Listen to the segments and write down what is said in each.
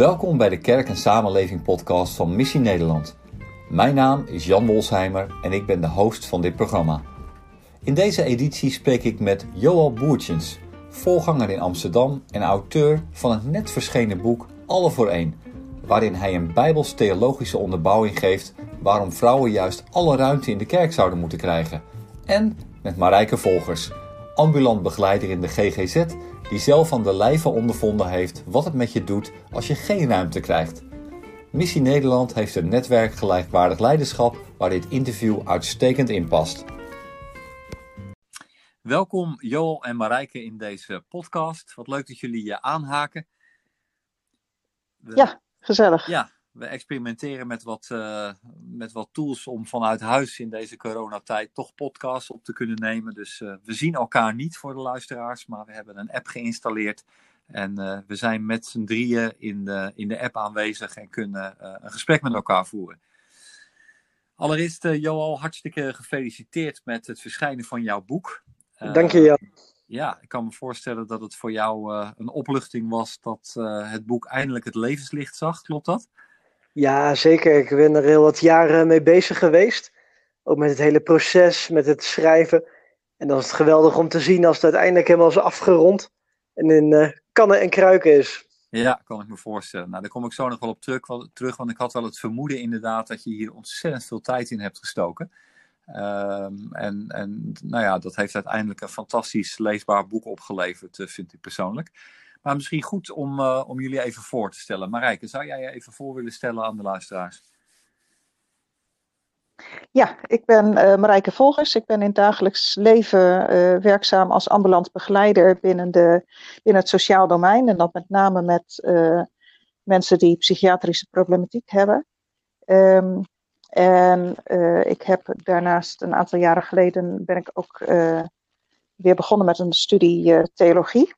Welkom bij de Kerk en Samenleving podcast van Missie Nederland. Mijn naam is Jan Wolsheimer en ik ben de host van dit programma. In deze editie spreek ik met Joal Boertjens, voorganger in Amsterdam en auteur van het net verschenen boek Alle voor één, waarin hij een bijbels-theologische onderbouwing geeft waarom vrouwen juist alle ruimte in de kerk zouden moeten krijgen. En met Marijke Volgers, ambulant begeleider in de GGZ die zelf aan de lijve ondervonden heeft wat het met je doet als je geen ruimte krijgt. Missie Nederland heeft een netwerk gelijkwaardig leiderschap waar dit interview uitstekend in past. Welkom Joel en Marijke in deze podcast. Wat leuk dat jullie je aanhaken. Ja, gezellig. Ja, we experimenteren met wat, uh, met wat tools om vanuit huis in deze coronatijd toch podcasts op te kunnen nemen. Dus uh, we zien elkaar niet voor de luisteraars, maar we hebben een app geïnstalleerd. En uh, we zijn met z'n drieën in de, in de app aanwezig en kunnen een gesprek met elkaar voeren. Allereerst, Joal, hartstikke gefeliciteerd met het verschijnen van jouw boek. Dank je, Jan. Ja, ik kan me voorstellen dat het voor jou een opluchting was dat het boek eindelijk het levenslicht zag. Klopt dat? Ja, zeker. Ik ben er heel wat jaren mee bezig geweest. Ook met het hele proces, met het schrijven. En dan is het geweldig om te zien als het uiteindelijk helemaal is afgerond. En in uh, kannen en kruiken is. Ja, kan ik me voorstellen. Nou, daar kom ik zo nog wel op terug, terug want ik had wel het vermoeden inderdaad dat je hier ontzettend veel tijd in hebt gestoken. Um, en, en nou ja, dat heeft uiteindelijk een fantastisch leesbaar boek opgeleverd, uh, vind ik persoonlijk. Maar misschien goed om, uh, om jullie even voor te stellen. Marijke, zou jij je even voor willen stellen aan de luisteraars? Ja, ik ben uh, Marijke Volgers. Ik ben in het dagelijks leven uh, werkzaam als ambulant begeleider binnen, de, binnen het sociaal domein. En dat met name met mensen die psychiatrische problematiek hebben. Um, en ik heb daarnaast een aantal jaren geleden ben ik ook weer begonnen met een studie theologie.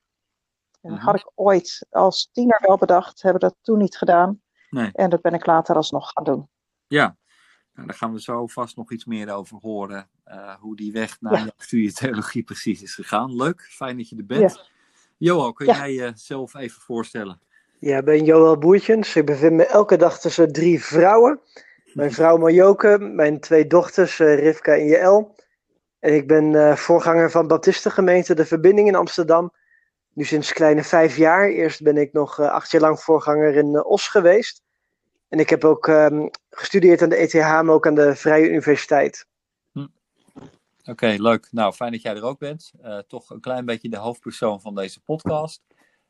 Mm Had ik ooit als tiener wel bedacht, hebben dat toen niet gedaan. Nee. En dat ben ik later alsnog gaan doen. Ja, nou, daar gaan we zo vast nog iets meer over horen. Uh, hoe die weg naar ja. studie theologie precies is gegaan. Leuk, fijn dat je er bent. Ja. Johan, kun jij jezelf even voorstellen? Ja, ik ben Joël Boertjens. Ik bevind me elke dag tussen drie vrouwen. Mijn vrouw Marjoke, mijn twee dochters uh, Rivka en Jaël. En ik ben uh, voorganger van Baptistengemeente De Verbinding in Amsterdam nu sinds kleine vijf jaar. Eerst ben ik nog uh, acht jaar lang voorganger in uh, Os geweest. En ik heb ook um, gestudeerd aan de ETH, maar ook aan de Vrije Universiteit. Hm. Oké, leuk. Nou, fijn dat jij er ook bent. Uh, toch een klein beetje de hoofdpersoon van deze podcast.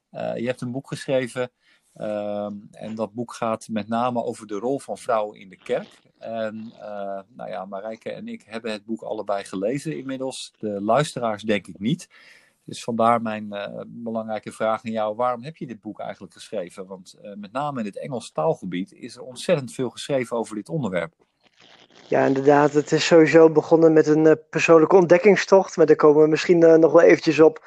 je hebt een boek geschreven. Ehm, en dat boek gaat met name over de rol van vrouwen in de kerk. En nou ja, Marijke en ik hebben het boek allebei gelezen inmiddels. De luisteraars denk ik niet. Dus vandaar mijn uh, belangrijke vraag aan jou. Waarom heb je dit boek eigenlijk geschreven? Want uh, met name in het Engels taalgebied is er ontzettend veel geschreven over dit onderwerp. Ja, inderdaad. Het is sowieso begonnen met een uh, persoonlijke ontdekkingstocht. Maar daar komen we misschien nog wel eventjes op.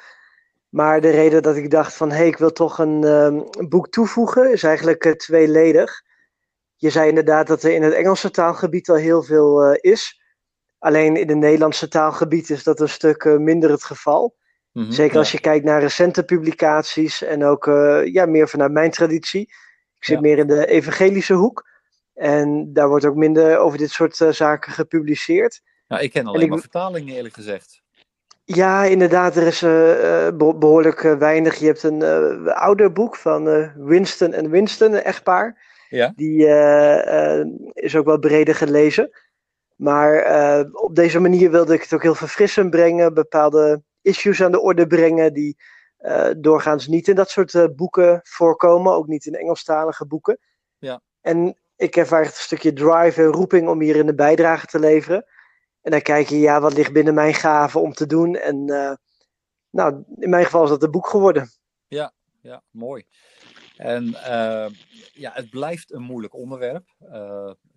Maar de reden dat ik dacht van, hé, hey, ik wil toch een, een boek toevoegen, is eigenlijk tweeledig. Je zei inderdaad dat er in het Engelse taalgebied al heel veel is. Alleen in het Nederlandse taalgebied is dat een stuk minder het geval. Mm-hmm, Zeker als je kijkt naar recente publicaties en ook uh, ja, meer vanuit mijn traditie. Ik zit ja. meer in de evangelische hoek. En daar wordt ook minder over dit soort uh, zaken gepubliceerd. Ja, ik ken alleen ik... maar vertalingen eerlijk gezegd. Ja, inderdaad, er is uh, behoorlijk weinig. Je hebt een ouder boek van Winston en Winston, een echtpaar. Ja. Die is ook wel breder gelezen. Maar op deze manier wilde ik het ook heel verfrissend brengen. Bepaalde issues aan de orde brengen die uh, doorgaans niet in dat soort uh, boeken voorkomen, ook niet in Engelstalige boeken. Ja. En ik heb eigenlijk een stukje drive en roeping om hierin een bijdrage te leveren. En dan kijk je, ja, wat ligt binnen mijn gaven om te doen? En uh, nou, in mijn geval is dat een boek geworden. Ja, ja, mooi. En ja, het blijft een moeilijk onderwerp.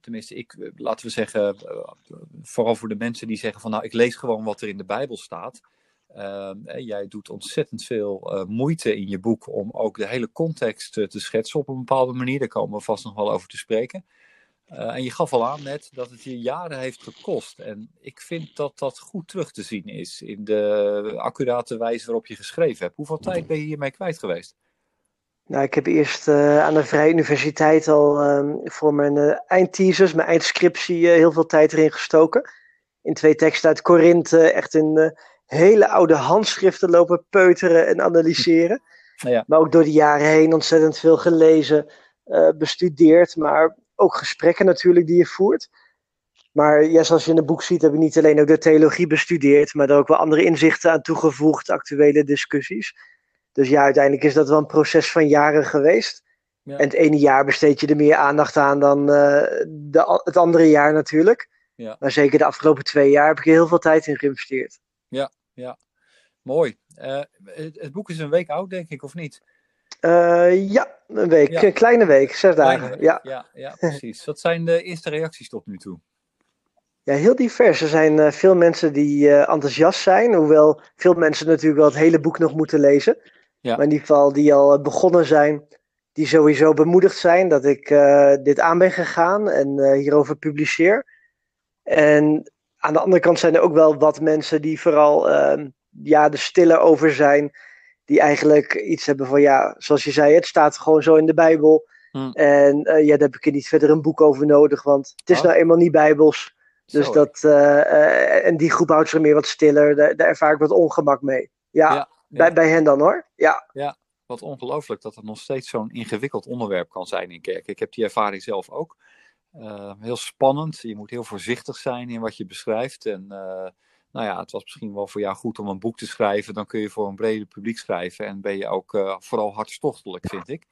tenminste, ik, laten we zeggen, vooral voor de mensen die zeggen van nou, ik lees gewoon wat er in de Bijbel staat. Uh, jij doet ontzettend veel uh, moeite in je boek om ook de hele context uh, te schetsen op een bepaalde manier. Daar komen we vast nog wel over te spreken. Eh, en je gaf al aan net dat het je jaren heeft gekost. En ik vind dat dat goed terug te zien is in de accurate wijze waarop je geschreven hebt. Hoeveel tijd ben je hiermee kwijt geweest? Nou, ik heb eerst aan de Vrije Universiteit al ehm, voor mijn eindthesis, mijn eindscriptie, heel veel tijd erin gestoken. In twee teksten uit Korinthe, echt in hele oude handschriften lopen peuteren en analyseren. Ja. Maar ook door de jaren heen ontzettend veel gelezen, bestudeerd, maar ook gesprekken natuurlijk die je voert. Maar ja, zoals je in het boek ziet, heb ik niet alleen ook de theologie bestudeerd, maar er ook wel andere inzichten aan toegevoegd, actuele discussies. Dus ja, uiteindelijk is dat wel een proces van jaren geweest. Ja. En het ene jaar besteed je er meer aandacht aan dan uh, de, het andere jaar natuurlijk. Ja. Maar zeker de afgelopen twee jaar heb ik er heel veel tijd in geïnvesteerd. Ja, ja. Mooi. Uh, het, het, boek is een week oud, denk ik, of niet? Uh, ja, een week. Een kleine week, zes dagen. Ja. Ja, ja, precies. Wat zijn de eerste reacties tot nu toe? Ja, heel divers. Er zijn uh, veel mensen die enthousiast zijn, hoewel veel mensen natuurlijk wel het hele boek nog moeten lezen. Ja. Maar in ieder geval die al begonnen zijn, die sowieso bemoedigd zijn dat ik dit aan ben gegaan en hierover publiceer. En aan de andere kant zijn er ook wel wat mensen die vooral ehm, ja, de stille over zijn die eigenlijk iets hebben van ja, zoals je zei, het staat gewoon zo in de Bijbel. Hmm. En uh, ja, daar heb ik er niet verder een boek over nodig, want het is oh. nou eenmaal niet Bijbels. Dus dat, uh, en die groep houdt zich meer wat stiller, daar, daar ervaar ik wat ongemak mee. Ja, Bij, bij hen dan hoor. Ja. ja, wat ongelooflijk dat het nog steeds zo'n ingewikkeld onderwerp kan zijn in kerk. Ik heb die ervaring zelf ook. Heel spannend, je moet heel voorzichtig zijn in wat je beschrijft. En nou ja, het was misschien wel voor jou goed om een boek te schrijven. Dan kun je voor een breder publiek schrijven. En ben je ook uh, vooral hartstochtelijk, vind ik.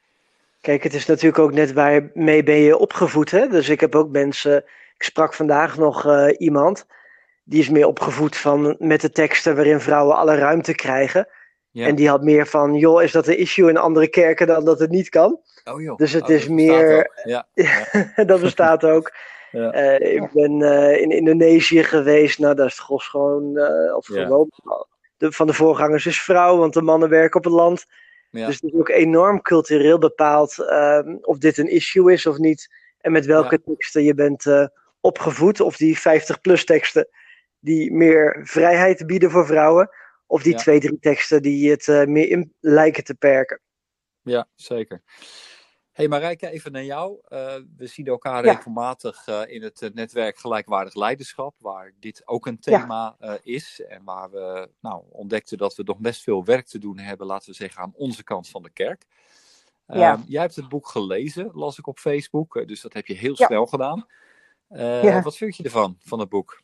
Kijk, het is natuurlijk ook net waarmee ben je opgevoed. Hè? Dus ik heb ook mensen. Ik sprak vandaag nog uh, iemand. Die is meer opgevoed van, met de teksten waarin vrouwen alle ruimte krijgen. Ja. En die had meer van, joh, is dat een issue in andere kerken dan dat het niet kan? Oh joh. Dus het oh, is meer. Ja. dat bestaat ook. Ja. Uh, ik ben uh, in Indonesië geweest. Nou, daar is het gros gewoon. Uh, of ja. gewoon de, van de voorgangers is vrouw, want de mannen werken op het land. Ja. Dus het is ook enorm cultureel bepaald ehm, of dit een issue is of niet. En met welke teksten je bent opgevoed. Of die 50-plus teksten die meer vrijheid bieden voor vrouwen. Of die twee, drie teksten die het meer in lijken te perken. Ja, zeker hey Marijke, even naar jou. Uh, we zien elkaar regelmatig uh, in het eh, netwerk Gelijkwaardig Leiderschap, waar dit ook een thema ja. is. En waar we nou, ontdekten dat we nog best veel werk te doen hebben, laten we zeggen, aan onze kant van de kerk. Ja. Ehm, jij hebt het boek gelezen, las ik op Facebook, dus dat heb je heel snel gedaan. Wat vind je ervan, van het boek?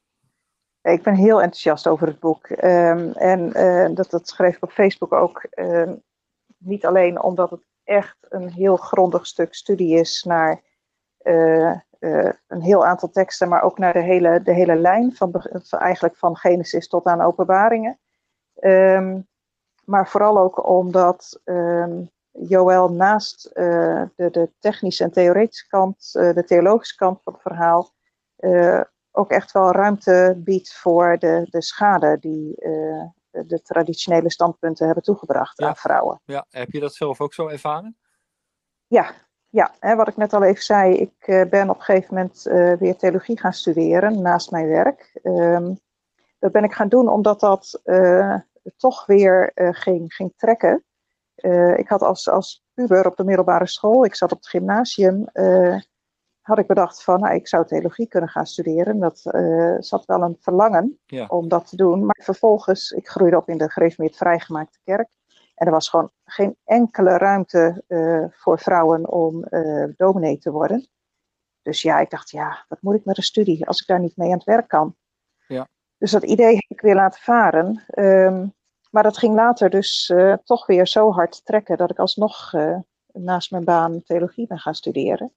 Ik ben heel enthousiast over het boek. Um, en dat, dat schreef ik op Facebook ook. Ehm, niet alleen omdat het echt een heel grondig stuk studie is naar uh, uh, een heel aantal teksten, maar ook naar de hele, de hele lijn, van, eigenlijk van Genesis tot aan Openbaringen. Um, maar vooral ook omdat Joël naast de, de technische en theoretische kant, de theologische kant van het verhaal, ook echt wel ruimte biedt voor de, de schade die de traditionele standpunten hebben toegebracht aan vrouwen. Ja, heb je dat zelf ook zo ervaren? Ja, ja hè, wat ik net al even zei, ik uh, ben op een gegeven moment uh, weer theologie gaan studeren naast mijn werk. Um, dat ben ik gaan doen omdat dat toch weer ging, ging trekken. ik had als, als puber op de middelbare school, ik zat op het gymnasium, had ik bedacht van, nou, ik zou theologie kunnen gaan studeren. Dat uh, zat wel een verlangen om dat te doen. Maar vervolgens, ik groeide op in de gereformeerd vrijgemaakte kerk. En er was gewoon geen enkele ruimte uh, voor vrouwen om uh, dominee te worden. Dus ja, ik dacht, ja, wat moet ik met een studie als ik daar niet mee aan het werk kan? Ja. Dus dat idee heb ik weer laten varen. Um, maar dat ging later dus toch weer zo hard trekken dat ik alsnog naast mijn baan theologie ben gaan studeren.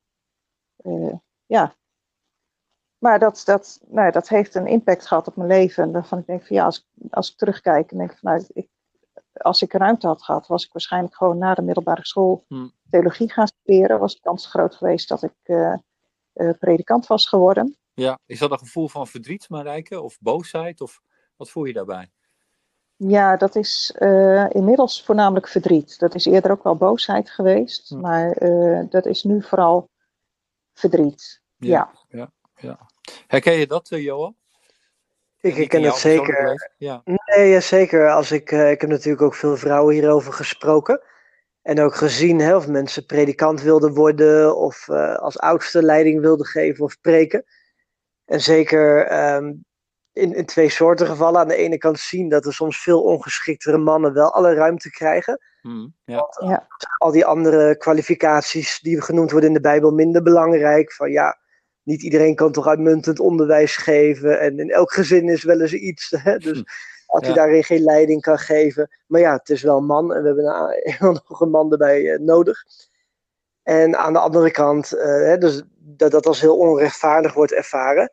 Uh, ja. Maar dat, dat, nou, dat heeft een impact gehad op mijn leven. Waarvan ik denk van ja, als, als ik terugkijk en denk van nou, ik, als ik ruimte had gehad, was ik waarschijnlijk gewoon na de middelbare school hmm. theologie gaan studeren. Was de kans groot geweest dat ik uh, uh, predikant was geworden. Ja, is dat een gevoel van verdriet, Marijke? Of boosheid? Of wat voel je daarbij? Ja, dat is uh, inmiddels voornamelijk verdriet. Dat is eerder ook wel boosheid geweest. Hmm. Maar dat is nu vooral verdriet. Ja. ja. ja, Herken je dat, uh, Johan? Ik herken het zeker. Ja. Nee, ja, zeker. Als ik, uh, ik heb natuurlijk ook veel vrouwen hierover gesproken. En ook gezien hè, of mensen predikant wilden worden of uh, als oudste leiding wilden geven of spreken. En zeker um, in, in twee soorten gevallen. Aan de ene kant zien dat er soms veel ongeschiktere mannen wel alle ruimte krijgen. Hmm, ja. ja. al die andere kwalificaties die genoemd worden in de Bijbel minder belangrijk. Van ja, niet iedereen kan toch uitmuntend onderwijs geven. En in elk gezin is wel eens iets. Hè? Dus als je daarin geen leiding kan geven. Maar ja, het is wel een man en we hebben nog een man erbij uh, nodig. En aan de andere kant, uh, dus dat dat als heel onrechtvaardig wordt ervaren.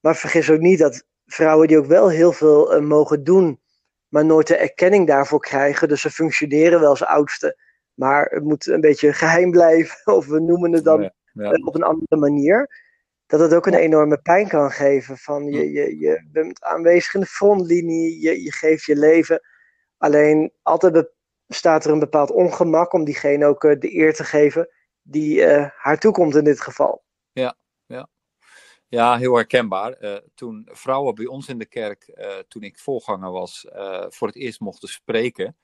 Maar vergis ook niet dat vrouwen die ook wel heel veel uh, mogen doen, maar nooit de erkenning daarvoor krijgen. Dus ze functioneren wel als oudste. Maar het moet een beetje geheim blijven, of we noemen het dan op een andere manier dat het ook een enorme pijn kan geven. Van je, je, je bent aanwezig in de frontlinie, je, je geeft je leven. Alleen altijd bestaat er een bepaald ongemak om diegene ook uh, de eer te geven die uh, haar toekomt in dit geval. Ja, heel herkenbaar. Uh, toen vrouwen bij ons in de kerk, toen ik voorganger was, voor het eerst mochten spreken,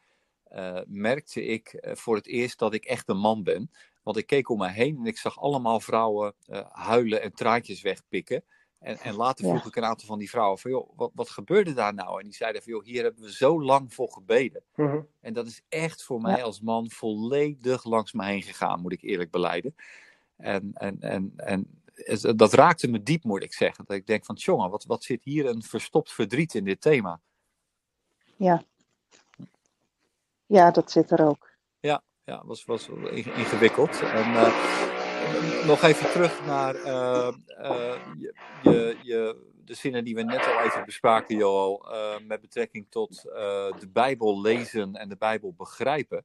merkte ik voor het eerst dat ik echt een man ben. Want ik keek om me heen en ik zag allemaal vrouwen huilen en traantjes wegpikken. En, en later vroeg ik een aantal van die vrouwen van, joh, wat, wat gebeurde daar nou? En die zeiden van, joh, hier hebben we zo lang voor gebeden. Mhm. En dat is echt voor mij als man volledig langs me heen gegaan, moet ik eerlijk beleiden. En, en, en, en dat raakte me diep, moet ik zeggen. Dat ik denk van, jongen, wat, wat zit hier een verstopt verdriet in dit thema? Ja. Ja, dat zit er ook ja, was, was ingewikkeld. En uh, nog even terug naar uh, uh, je, je, je, de zinnen die we net al even bespraken, Joel, met betrekking tot de Bijbel lezen en de Bijbel begrijpen.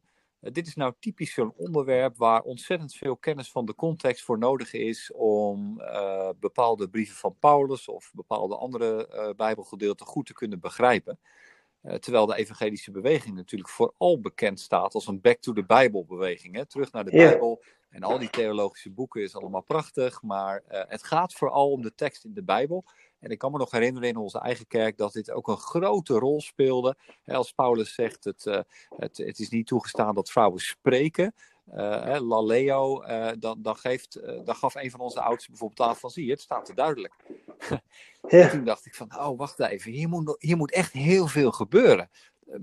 Dit is nou typisch zo'n onderwerp waar ontzettend veel kennis van de context voor nodig is om bepaalde brieven van Paulus of bepaalde andere Bijbelgedeelten goed te kunnen begrijpen. Eh, terwijl de evangelische beweging natuurlijk vooral bekend staat als een back to the Bible beweging. Hè? Terug naar de Bijbel. En al die theologische boeken is allemaal prachtig. Maar het gaat vooral om de tekst in de Bijbel. En ik kan me nog herinneren in onze eigen kerk dat dit ook een grote rol speelde. Als Paulus zegt, het, uh, het, het is niet toegestaan dat vrouwen spreken. Uh, Laleo, uh, dan, dan, geeft, uh, dan gaf een van onze oudsten bijvoorbeeld aan van, zie je, het staat er duidelijk. ja. toen dacht ik van, oh, wacht even, hier moet, hier moet echt heel veel gebeuren.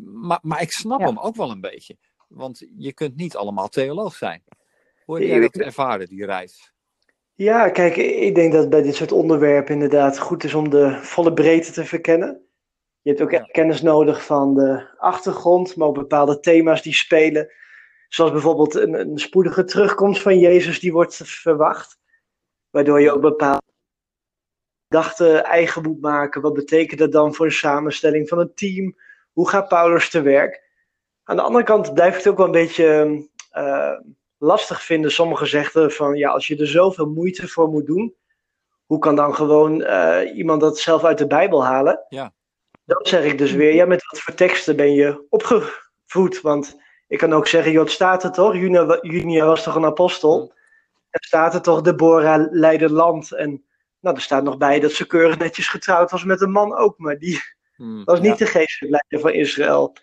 Maar, maar ik snap hem ook wel een beetje, want je kunt niet allemaal theoloog zijn. Hoe heb jij dat ervaren, die reis? Ja, kijk, ik denk dat bij dit soort onderwerpen inderdaad goed is om de volle breedte te verkennen. Je hebt ook echt kennis nodig van de achtergrond, maar ook bepaalde thema's die spelen Zoals bijvoorbeeld een, een spoedige terugkomst van Jezus die wordt verwacht. Waardoor je ook bepaalde gedachten eigen moet maken. Wat betekent dat dan voor de samenstelling van een team? Hoe gaat Paulus te werk? Aan de andere kant blijft het ook wel een beetje uh, lastig vinden. Sommigen zeggen van ja, als je er zoveel moeite voor moet doen, hoe kan dan gewoon uh, iemand dat zelf uit de Bijbel halen? Ja. Dan zeg ik dus weer, ja, met wat voor teksten ben je opgevoed? Want ik kan ook zeggen, joh, staat er toch? Junia, was toch een apostel? Er staat er toch, Deborah leidde land. En nou, er staat nog bij dat ze keurig netjes getrouwd was met een man ook. Maar die hmm, was niet de geestelijke leider van Israël.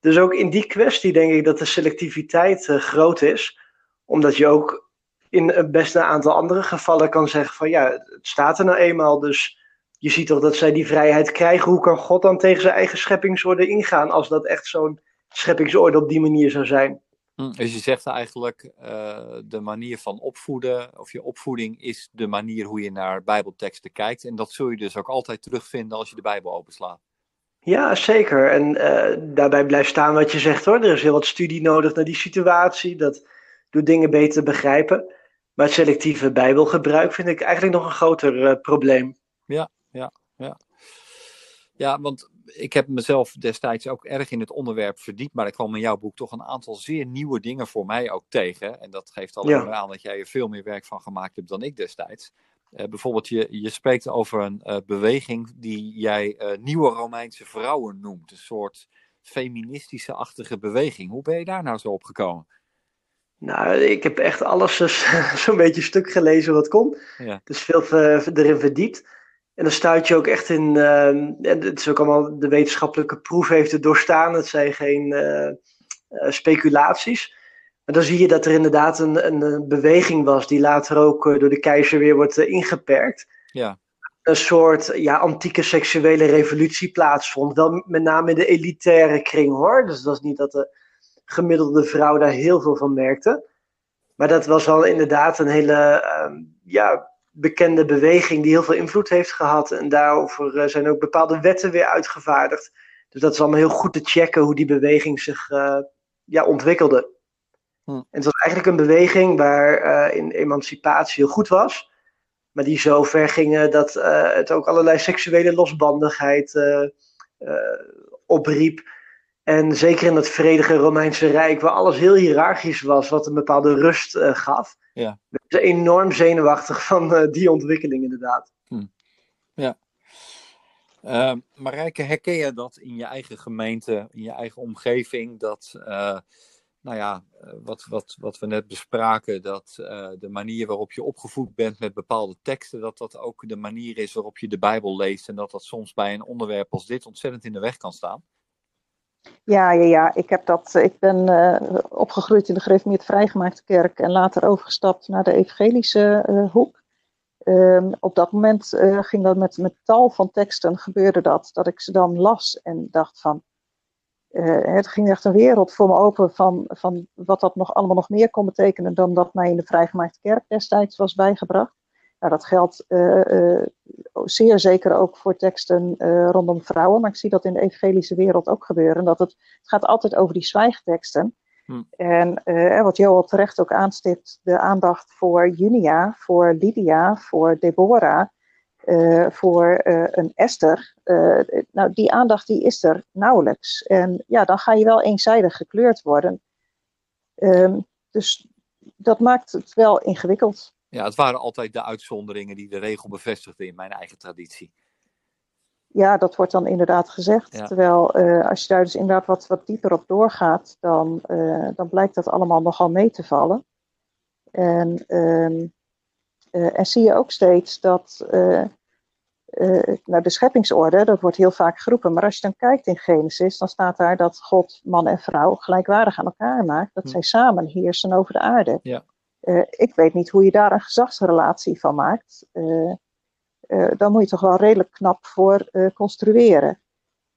Dus ook in die kwestie denk ik dat de selectiviteit uh, groot is. Omdat je ook in best een aantal andere gevallen kan zeggen van ja, het staat er nou eenmaal. Dus je ziet toch dat zij die vrijheid krijgen. Hoe kan God dan tegen zijn eigen scheppingsorde ingaan als dat echt zo'n scheppingsorde op die manier zou zijn. Hm, dus je zegt eigenlijk, uh, de manier van opvoeden, of je opvoeding is de manier hoe je naar bijbelteksten kijkt. En dat zul je dus ook altijd terugvinden als je de Bijbel openslaat. Ja, zeker. En uh, daarbij blijft staan wat je zegt hoor. Er is heel wat studie nodig naar die situatie. Dat doet dingen beter begrijpen. Maar selectieve Bijbelgebruik vind ik eigenlijk nog een groter uh, probleem. Ja, ja, ja. Ja, want ik heb mezelf destijds ook erg in het onderwerp verdiept, maar ik kwam in jouw boek toch een aantal zeer nieuwe dingen voor mij ook tegen. En dat geeft al ja. aan dat jij er veel meer werk van gemaakt hebt dan ik destijds. Uh, bijvoorbeeld, je, je spreekt over een uh, beweging die jij uh, nieuwe Romeinse vrouwen noemt. Een soort feministische-achtige beweging. Hoe ben je daar nou zo op gekomen? Nou, ik heb echt alles zo'n beetje stuk gelezen wat kon. Ja. Dus veel erin verdiept. En dan stuit je ook echt in, uh, en het is ook allemaal, de wetenschappelijke proef heeft het doorstaan, het zijn geen uh, uh, speculaties. Maar dan zie je dat er inderdaad een, een, beweging was die later ook door de keizer weer wordt ingeperkt. Ja. Een soort ja, antieke seksuele revolutie plaatsvond. Wel met name in de elitaire kring hoor. Dus dat was niet dat de gemiddelde vrouw daar heel veel van merkte. Maar dat was al inderdaad een hele ehm, ja, bekende beweging die heel veel invloed heeft gehad. En daarover uh, zijn ook bepaalde wetten weer uitgevaardigd. Dus dat is allemaal heel goed te checken hoe die beweging zich uh, ja, ontwikkelde. Hm. En het was eigenlijk een beweging waar uh, in emancipatie heel goed was. Maar die zo ver gingen dat het ook allerlei seksuele losbandigheid opriep. En zeker in het vredige Romeinse Rijk, waar alles heel hiërarchisch was, wat een bepaalde rust uh, gaf. Ja. Ben enorm zenuwachtig van uh, die ontwikkeling, inderdaad. Hm. Ja. Uh, Marijke, herken je dat in je eigen gemeente, in je eigen omgeving, dat, nou ja, wat, wat, wat we net bespraken, dat de manier waarop je opgevoed bent met bepaalde teksten, dat dat ook de manier is waarop je de Bijbel leest en dat dat soms bij een onderwerp als dit ontzettend in de weg kan staan? Ja, ja, ja. Ik, heb dat, ik ben uh, opgegroeid in de gereformeerd vrijgemaakte kerk en later overgestapt naar de evangelische uh, hoek. Um, op dat moment uh, ging dat met, met tal van teksten, gebeurde dat, dat ik ze dan las en dacht van, het ging echt een wereld voor me open van, van wat dat nog allemaal nog meer kon betekenen dan dat mij in de vrijgemaakte kerk destijds was bijgebracht. Nou, dat geldt uh, uh, zeer zeker ook voor teksten uh, rondom vrouwen, maar ik zie dat in de evangelische wereld ook gebeuren. Dat het, het gaat altijd over die zwijgteksten. Hm. En wat Joel terecht ook aanstipt, de aandacht voor Junia, voor Lydia, voor Deborah, voor een Esther. nou, die aandacht die is er nauwelijks. En ja, dan ga je wel eenzijdig gekleurd worden. Um, dus dat maakt het wel ingewikkeld. Ja, het waren altijd de uitzonderingen die de regel bevestigden in mijn eigen traditie. Ja, dat wordt dan inderdaad gezegd. Terwijl uh, als je daar dus inderdaad wat, wat dieper op doorgaat, dan, uh, dan blijkt dat allemaal nogal mee te vallen. En, uh, en zie je ook steeds dat nou, de scheppingsorde, dat wordt heel vaak geroepen, maar als je dan kijkt in Genesis, dan staat daar dat God man en vrouw gelijkwaardig aan elkaar maakt, dat hm. zij samen heersen over de aarde. Ja. Uh, ik weet niet hoe je daar een gezagsrelatie van maakt. Uh, dan moet je toch wel redelijk knap voor construeren.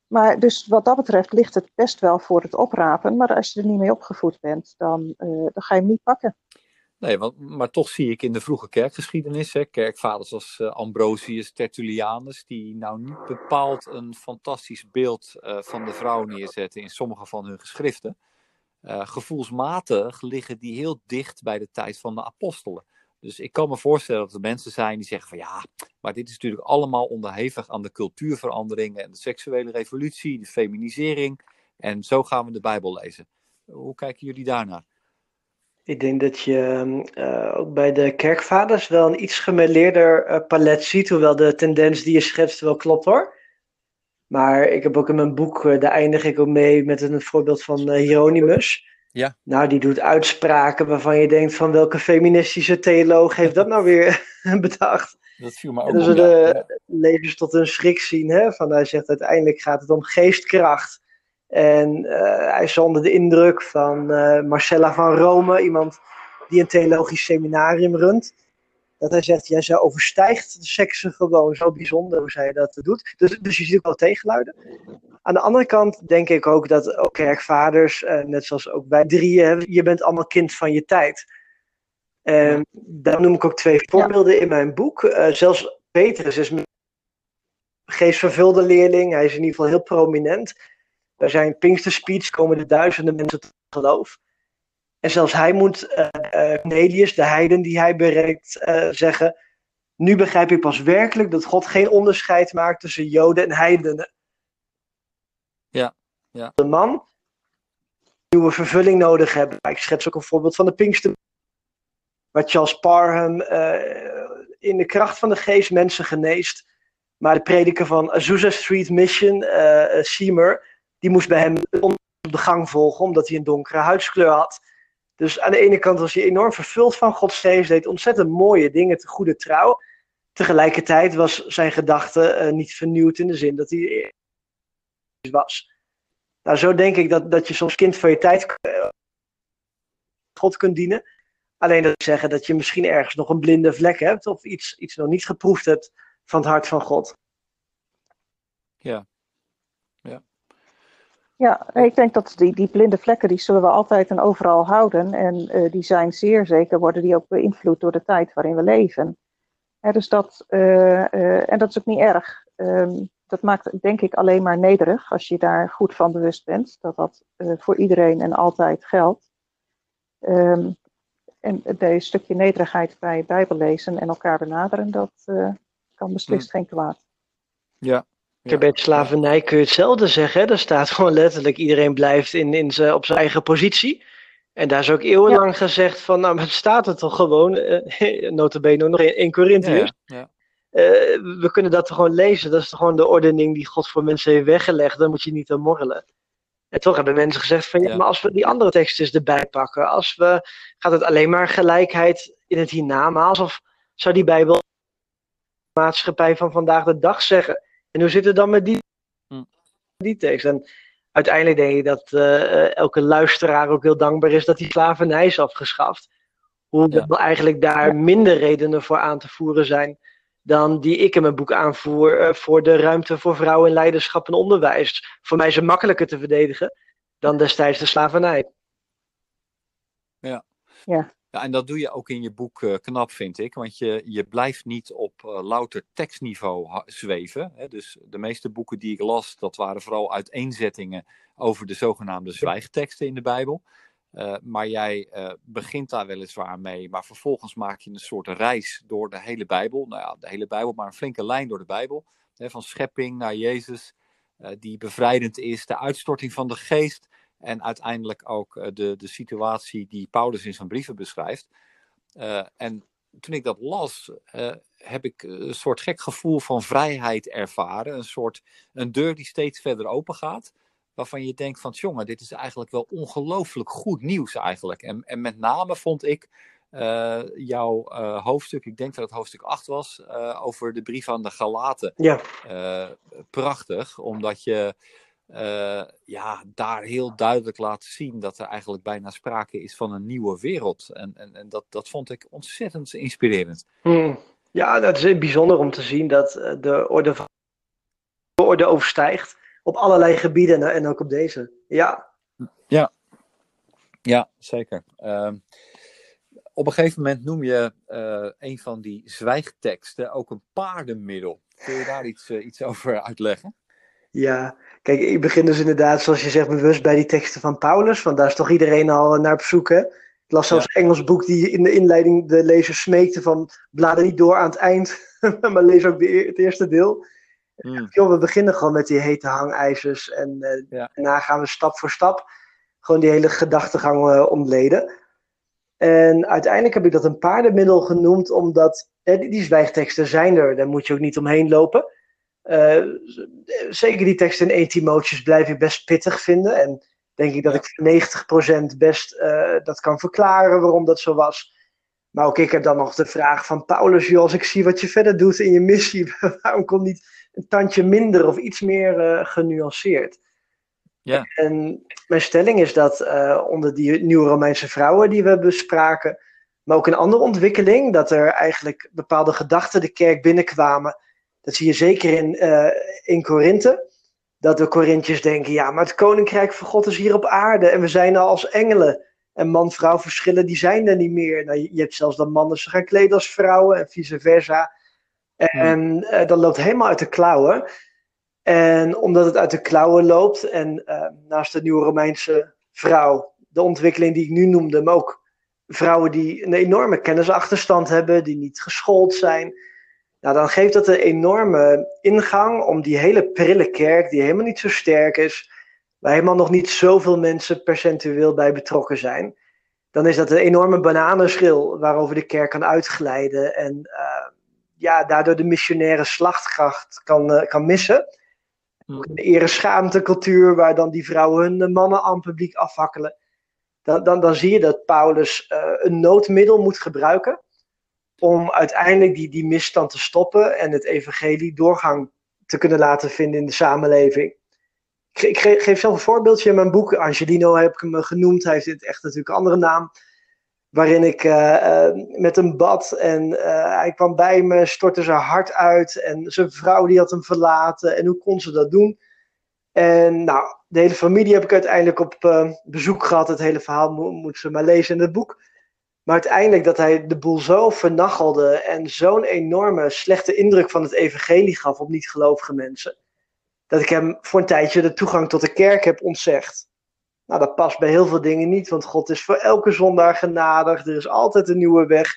Maar dus wat dat betreft ligt het best wel voor het oprapen. Maar als je er niet mee opgevoed bent, dan, dan ga je hem niet pakken. Nee, want, maar toch zie ik in de vroege kerkgeschiedenis, hè, kerkvaders als Ambrosius, Tertullianus, die nou niet bepaald een fantastisch beeld van de vrouw neerzetten in sommige van hun geschriften. Uh, gevoelsmatig liggen die heel dicht bij de tijd van de apostelen. Dus ik kan me voorstellen dat er mensen zijn die zeggen van ja, maar dit is natuurlijk allemaal onderhevig aan de cultuurveranderingen en de seksuele revolutie, de feminisering. En zo gaan we de Bijbel lezen. Hoe kijken jullie daarnaar? Ik denk dat je uh, ook bij de kerkvaders wel een iets gemeleerder uh, palet ziet, hoewel de tendens die je schetst wel klopt hoor. Maar ik heb ook in mijn boek, uh, daar eindig ik ook mee met een voorbeeld van uh, Hieronymus. Ja. Nou, die doet uitspraken waarvan je denkt van welke feministische theoloog heeft dat nou weer bedacht. Dat viel me ook Dus we de ja. levens tot een schrik zien. Hè? Van, hij zegt uiteindelijk gaat het om geestkracht. En uh, hij is onder de indruk van Marcella van Rome, iemand die een theologisch seminarium runt dat hij zegt, jij zij overstijgt de seksen gewoon zo bijzonder hoe zij dat doet. Dus, dus je ziet ook wel tegenluiden. Aan de andere kant denk ik ook dat ook kerkvaders, eh, net zoals ook bij drieën, je bent allemaal kind van je tijd. En daar noem ik ook twee voorbeelden in mijn boek. Uh, zelfs Petrus is een geestvervulde leerling. Hij is in ieder geval heel prominent. Bij zijn Pinkster komen de duizenden mensen tot geloof. En zelfs hij moet uh, Cornelius, de heiden die hij bereikt, uh, zeggen: Nu begrijp ik pas werkelijk dat God geen onderscheid maakt tussen Joden en heidenen. Ja, ja. De man nieuwe vervulling nodig hebben. Ik schets ook een voorbeeld van de Pinkster. Waar Charles Parham uh, in de kracht van de geest mensen geneest. Maar de prediker van Azusa Street Mission, Seymour, die moest bij hem op de gang volgen omdat hij een donkere huidskleur had. Dus aan de ene kant was hij enorm vervuld van Gods geest, deed ontzettend mooie dingen te goede trouw. Tegelijkertijd was zijn gedachte uh, niet vernieuwd in de zin dat hij was. Nou, zo denk ik dat, dat je soms kind van je tijd God kunt dienen. Alleen dat zeggen dat je misschien ergens nog een blinde vlek hebt of iets, iets nog niet geproefd hebt van het hart van God. Ja. Ja, ik denk dat die, die blinde vlekken, die zullen we altijd en overal houden. En uh, die zijn zeer zeker, worden die ook beïnvloed door de tijd waarin we leven. dus dat, uh, uh, en dat is ook niet erg. Um, dat maakt denk ik alleen maar nederig als je daar goed van bewust bent. Dat dat voor iedereen en altijd geldt. Um, en een stukje nederigheid bij Bijbel lezen en elkaar benaderen, dat kan beslist hmm. geen kwaad. Ja, ja. Bij slavernij kun je hetzelfde zeggen. Daar staat gewoon letterlijk iedereen blijft in, in zijn, op zijn eigen positie. En daar is ook eeuwenlang gezegd van, nou, maar het staat er toch gewoon, uh, notabene nog in, in Corinthians. Ja, uh, we kunnen dat gewoon lezen. Dat is toch gewoon de ordening die God voor mensen heeft weggelegd. Daar moet je niet aan morrelen. En toch hebben mensen gezegd van, ja, maar als we die andere teksten erbij pakken, als we, gaat het alleen maar gelijkheid in het hiernamaals, of zou die Bijbel maatschappij van vandaag de dag zeggen? En hoe zit het dan met die, hm. die tekst? En uiteindelijk denk ik dat uh, elke luisteraar ook heel dankbaar is dat die slavernij is afgeschaft. Hoe ja. eigenlijk daar minder redenen voor aan te voeren zijn dan die ik in mijn boek aanvoer uh, voor de ruimte voor vrouwen in leiderschap en onderwijs. Voor mij is het makkelijker te verdedigen dan destijds de slavernij. Ja. ja. Ja, en dat doe je ook in je boek uh, knap, vind ik. Want je, je blijft niet op uh, louter tekstniveau zweven. Hè. Dus de meeste boeken die ik las, dat waren vooral uiteenzettingen over de zogenaamde zwijgteksten in de Bijbel. Uh, maar jij begint daar weliswaar mee, maar vervolgens maak je een soort reis door de hele Bijbel. Nou ja, de hele Bijbel, maar een flinke lijn door de Bijbel. Hè, van schepping naar Jezus, die bevrijdend is, de uitstorting van de geest en uiteindelijk ook eh, de, de situatie die Paulus in zijn brieven beschrijft. Uh, en toen ik dat las, uh, heb ik een soort gek gevoel van vrijheid ervaren. Een soort een deur die steeds verder open gaat. Waarvan je denkt van, jongen, dit is eigenlijk wel ongelooflijk goed nieuws eigenlijk. En, en met name vond ik uh, jouw uh, hoofdstuk, ik denk dat het hoofdstuk 8 was, uh, over de brief aan de Galaten. Ja. prachtig, omdat je uh, ja, daar heel duidelijk laten zien dat er eigenlijk bijna sprake is van een nieuwe wereld. En, en, en dat, dat vond ik ontzettend inspirerend. Hmm. Ja, dat is bijzonder om te zien dat eh, de orde, van, de orde overstijgt op allerlei gebieden en ook op deze. Ja, ja. ja zeker. Uh, op een gegeven moment noem je uh, een van die zwijgteksten ook een paardenmiddel. Kun je daar iets, iets over uitleggen? Ja, kijk, ik begin dus inderdaad, zoals je zegt, bewust bij die teksten van Paulus. Want daar is toch iedereen al naar op zoek, hè? Ik las zelfs een Engels boek die in de inleiding de lezer smeekte van blader niet door aan het eind, maar lees ook de, het eerste deel. Mm. we beginnen gewoon met die hete hangijzers en uh, daarna gaan we stap voor stap gewoon die hele gedachtegang uh, ontleden. En uiteindelijk heb ik dat een paardenmiddel genoemd, omdat die zwijgteksten zijn er, daar moet je ook niet omheen lopen. Uh, zeker die tekst in 1 Timotheus blijf ik best pittig vinden. En denk ik dat ik voor 90% best uh, dat kan verklaren waarom dat zo was. Maar ook ik heb dan nog de vraag van Paulus, joh, als ik zie wat je verder doet in je missie, waarom komt niet een tandje minder of iets meer uh, genuanceerd? Ja. En mijn stelling is dat onder die nieuwe Romeinse vrouwen die we bespraken, maar ook een andere ontwikkeling, dat er eigenlijk bepaalde gedachten de kerk binnenkwamen dat zie je zeker in, uh, in Korinthe. Dat de Corinthiërs denken, ja, maar het koninkrijk van God is hier op aarde. En we zijn al als engelen. En man-vrouw verschillen, die zijn er niet meer. Nou, je, hebt zelfs dat mannen zich gaan kleden als vrouwen en vice versa. En uh, dat loopt helemaal uit de klauwen. En omdat het uit de klauwen loopt, en uh, naast de nieuwe Romeinse vrouw, de ontwikkeling die ik nu noemde, maar ook vrouwen die een enorme kennisachterstand hebben, die niet geschoold zijn, nou, dan geeft dat een enorme ingang om die hele prille kerk, die helemaal niet zo sterk is, waar helemaal nog niet zoveel mensen percentueel bij betrokken zijn. Dan is dat een enorme bananenschil waarover de kerk kan uitglijden en uh, ja, daardoor de missionaire slachtkracht kan, uh, kan missen. Ook een ere-schaamte-cultuur waar dan die vrouwen hun mannen aan publiek afhakkelen. Dan, dan, dan zie je dat Paulus uh, een noodmiddel moet gebruiken om uiteindelijk die, die misstand te stoppen en het evangelie doorgang te kunnen laten vinden in de samenleving. Ik, geef zelf een voorbeeldje in mijn boek. Angelino heb ik hem genoemd. Hij heeft echt natuurlijk een andere naam. waarin ik met hem bad en hij kwam bij me, stortte zijn hart uit en zijn vrouw die had hem verlaten en hoe kon ze dat doen? En nou, de hele familie heb ik uiteindelijk op bezoek gehad. Het hele verhaal mo moet ze maar lezen in het boek. Maar uiteindelijk dat hij de boel zo vernachelde en zo'n enorme slechte indruk van het evangelie gaf op niet-gelovige mensen. Dat ik hem voor een tijdje de toegang tot de kerk heb ontzegd. Nou, dat past bij heel veel dingen niet, want God is voor elke zondaar genadig. Er is altijd een nieuwe weg.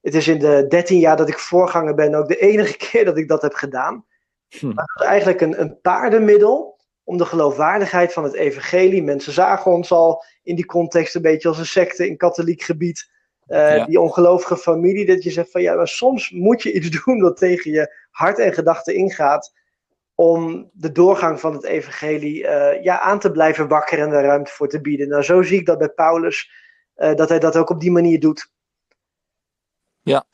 Het is in de dertien jaar dat ik voorganger ben ook de enige keer dat ik dat heb gedaan. Hm. Maar dat is eigenlijk een, een paardenmiddel om de geloofwaardigheid van het evangelie. Mensen zagen ons al in die context een beetje als een secte in katholiek gebied. Uh, Die ongelovige familie, dat je zegt van ja, maar soms moet je iets doen dat tegen je hart en gedachten ingaat. Om de doorgang van het evangelie uh, ja, aan te blijven wakkeren en daar ruimte voor te bieden. Nou, zo zie ik dat bij Paulus, uh, dat hij dat ook op die manier doet. Ja,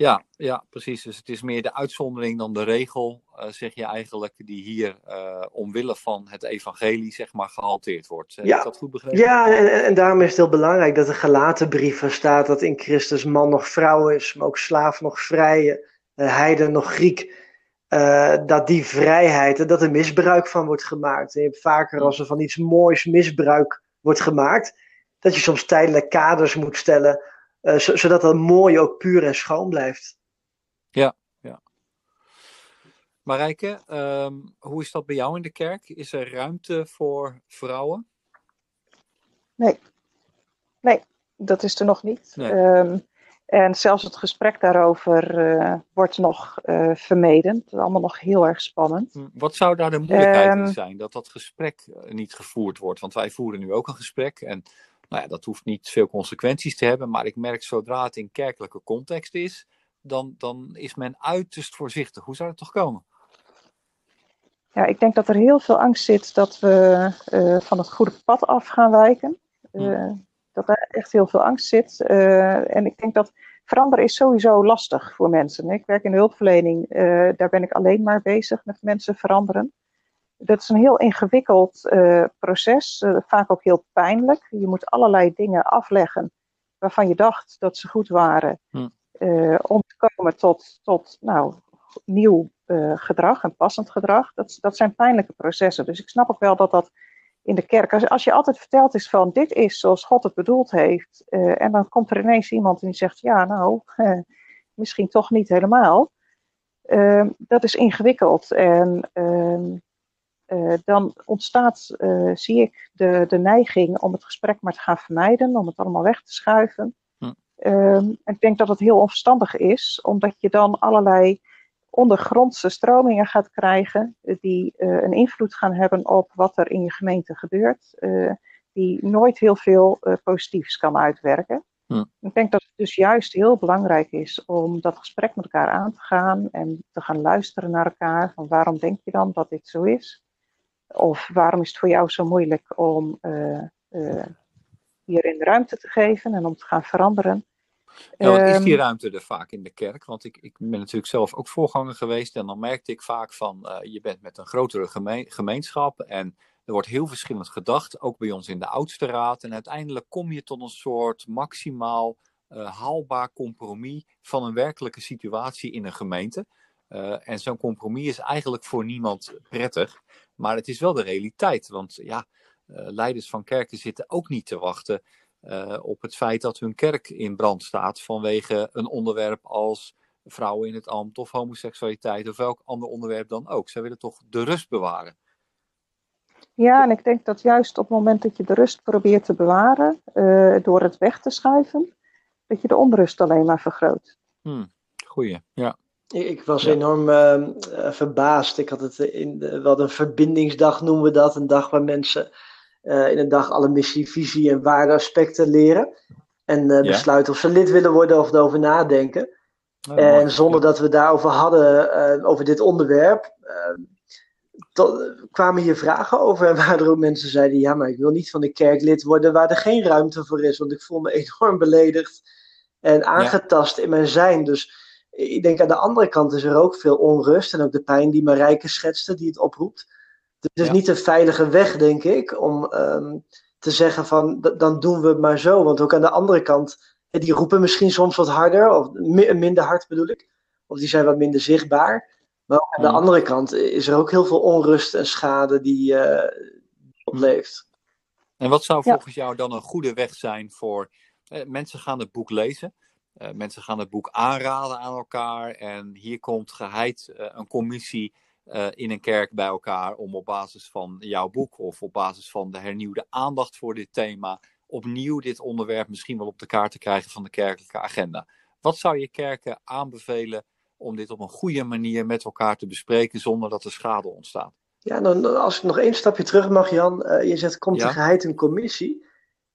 ja, ja, precies. Dus het is meer de uitzondering dan de regel, uh, zeg je eigenlijk, die hier uh, omwille van het evangelie, zeg maar, gehalteerd wordt. Heb ja. dat goed begrepen? Ja, en, en daarom is het heel belangrijk dat de gelaten brieven staat dat in Christus man nog vrouw is, maar ook slaaf nog vrije, uh, heiden nog Griek. dat die vrijheid, dat er misbruik van wordt gemaakt. En je hebt vaker als er van iets moois misbruik wordt gemaakt, dat je soms tijdelijk kaders moet stellen uh, zodat dat mooi ook puur en schoon blijft. Ja, ja. Marijke, um, hoe is dat bij jou in de kerk? Is er ruimte voor vrouwen? Nee, nee dat is er nog niet. Nee. Um, en zelfs het gesprek daarover uh, wordt nog uh, vermeden. Het is allemaal nog heel erg spannend. Hm, wat zou daar de moeilijkheid um, in zijn? Dat dat gesprek niet gevoerd wordt? Want wij voeren nu ook een gesprek. En nou ja, dat hoeft niet veel consequenties te hebben, maar ik merk zodra het in kerkelijke context is, dan, dan is men uiterst voorzichtig. Hoe zou dat toch komen? Ja, ik denk dat er heel veel angst zit dat we uh, van het goede pad af gaan wijken. Uh, dat er echt heel veel angst zit. Uh, en ik denk dat veranderen is sowieso lastig voor mensen. Ik werk in de hulpverlening, daar ben ik alleen maar bezig met mensen veranderen dat is een heel ingewikkeld uh, proces, uh, vaak ook heel pijnlijk. Je moet allerlei dingen afleggen waarvan je dacht dat ze goed waren, hm. uh, om te komen tot, tot nou, nieuw gedrag en passend gedrag. Dat, dat zijn pijnlijke processen. Dus ik snap ook wel dat dat in de kerk, als, als je altijd verteld is van dit is zoals God het bedoeld heeft, en dan komt er ineens iemand die zegt, ja nou, misschien toch niet helemaal. dat is ingewikkeld en ehm, uh, dan ontstaat, uh, zie ik, de, de neiging om het gesprek maar te gaan vermijden, om het allemaal weg te schuiven. Hm. Um, en ik denk dat het heel onverstandig is, omdat je dan allerlei ondergrondse stromingen gaat krijgen die uh, een invloed gaan hebben op wat er in je gemeente gebeurt, die nooit heel veel positiefs kan uitwerken. Hm. Ik denk dat het dus juist heel belangrijk is om dat gesprek met elkaar aan te gaan en te gaan luisteren naar elkaar. Van waarom denk je dan dat dit zo is? Of waarom is het voor jou zo moeilijk om uh, uh, hierin ruimte te geven en om te gaan veranderen? Ja, is die ehm, ruimte er vaak in de kerk? Want ik, ik ben natuurlijk zelf ook voorganger geweest en dan merkte ik vaak van uh, je bent met een grotere geme gemeenschap en er wordt heel verschillend gedacht, ook bij ons in de oudste raad. En uiteindelijk kom je tot een soort maximaal haalbaar compromis van een werkelijke situatie in een gemeente. Uh, en zo'n compromis is eigenlijk voor niemand prettig. Maar het is wel de realiteit. Want ja, uh, leiders van kerken zitten ook niet te wachten uh, op het feit dat hun kerk in brand staat vanwege een onderwerp als vrouwen in het ambt of homoseksualiteit of welk ander onderwerp dan ook. Zij willen toch de rust bewaren. Ja, en ik denk dat juist op het moment dat je de rust probeert te bewaren, door het weg te schuiven, dat je de onrust alleen maar vergroot. Hmm, goeie, ja. Ik, was enorm uh, verbaasd. Ik had het in de, wat een verbindingsdag noemen we dat. Een dag waar mensen uh, in een dag alle missie, visie en waardeaspecten leren. En uh, besluiten of ze lid willen worden of erover nadenken. Oh, en zonder dat we daarover hadden, over dit onderwerp, ehm, tot, kwamen hier vragen over. En waar er ook mensen zeiden: Ja, maar ik wil niet van de kerk lid worden waar er geen ruimte voor is. Want ik voel me enorm beledigd en aangetast ja. in mijn zijn. Dus ik denk aan de andere kant is er ook veel onrust en ook de pijn die Marijke schetste, die het oproept. Dus het is ja. niet een veilige weg, denk ik, om um, te zeggen van dan doen we het maar zo. Want ook aan de andere kant, die roepen misschien soms wat harder, of minder hard bedoel ik. Of die zijn wat minder zichtbaar. Maar aan de hmm. andere kant is er ook heel veel onrust en schade die uh, opleeft. En wat zou volgens jou dan een goede weg zijn voor eh, mensen gaan het boek lezen? Uh, mensen gaan het boek aanraden aan elkaar. En hier komt geheid uh, een commissie uh, in een kerk bij elkaar om op basis van jouw boek of op basis van de hernieuwde aandacht voor dit thema opnieuw dit onderwerp misschien wel op de kaart te krijgen van de kerkelijke agenda. Wat zou je kerken aanbevelen om dit op een goede manier met elkaar te bespreken zonder dat er schade ontstaat? Ja, dan, als ik nog één stapje terug mag, Jan. Je zegt, komt ja? er geheid een commissie?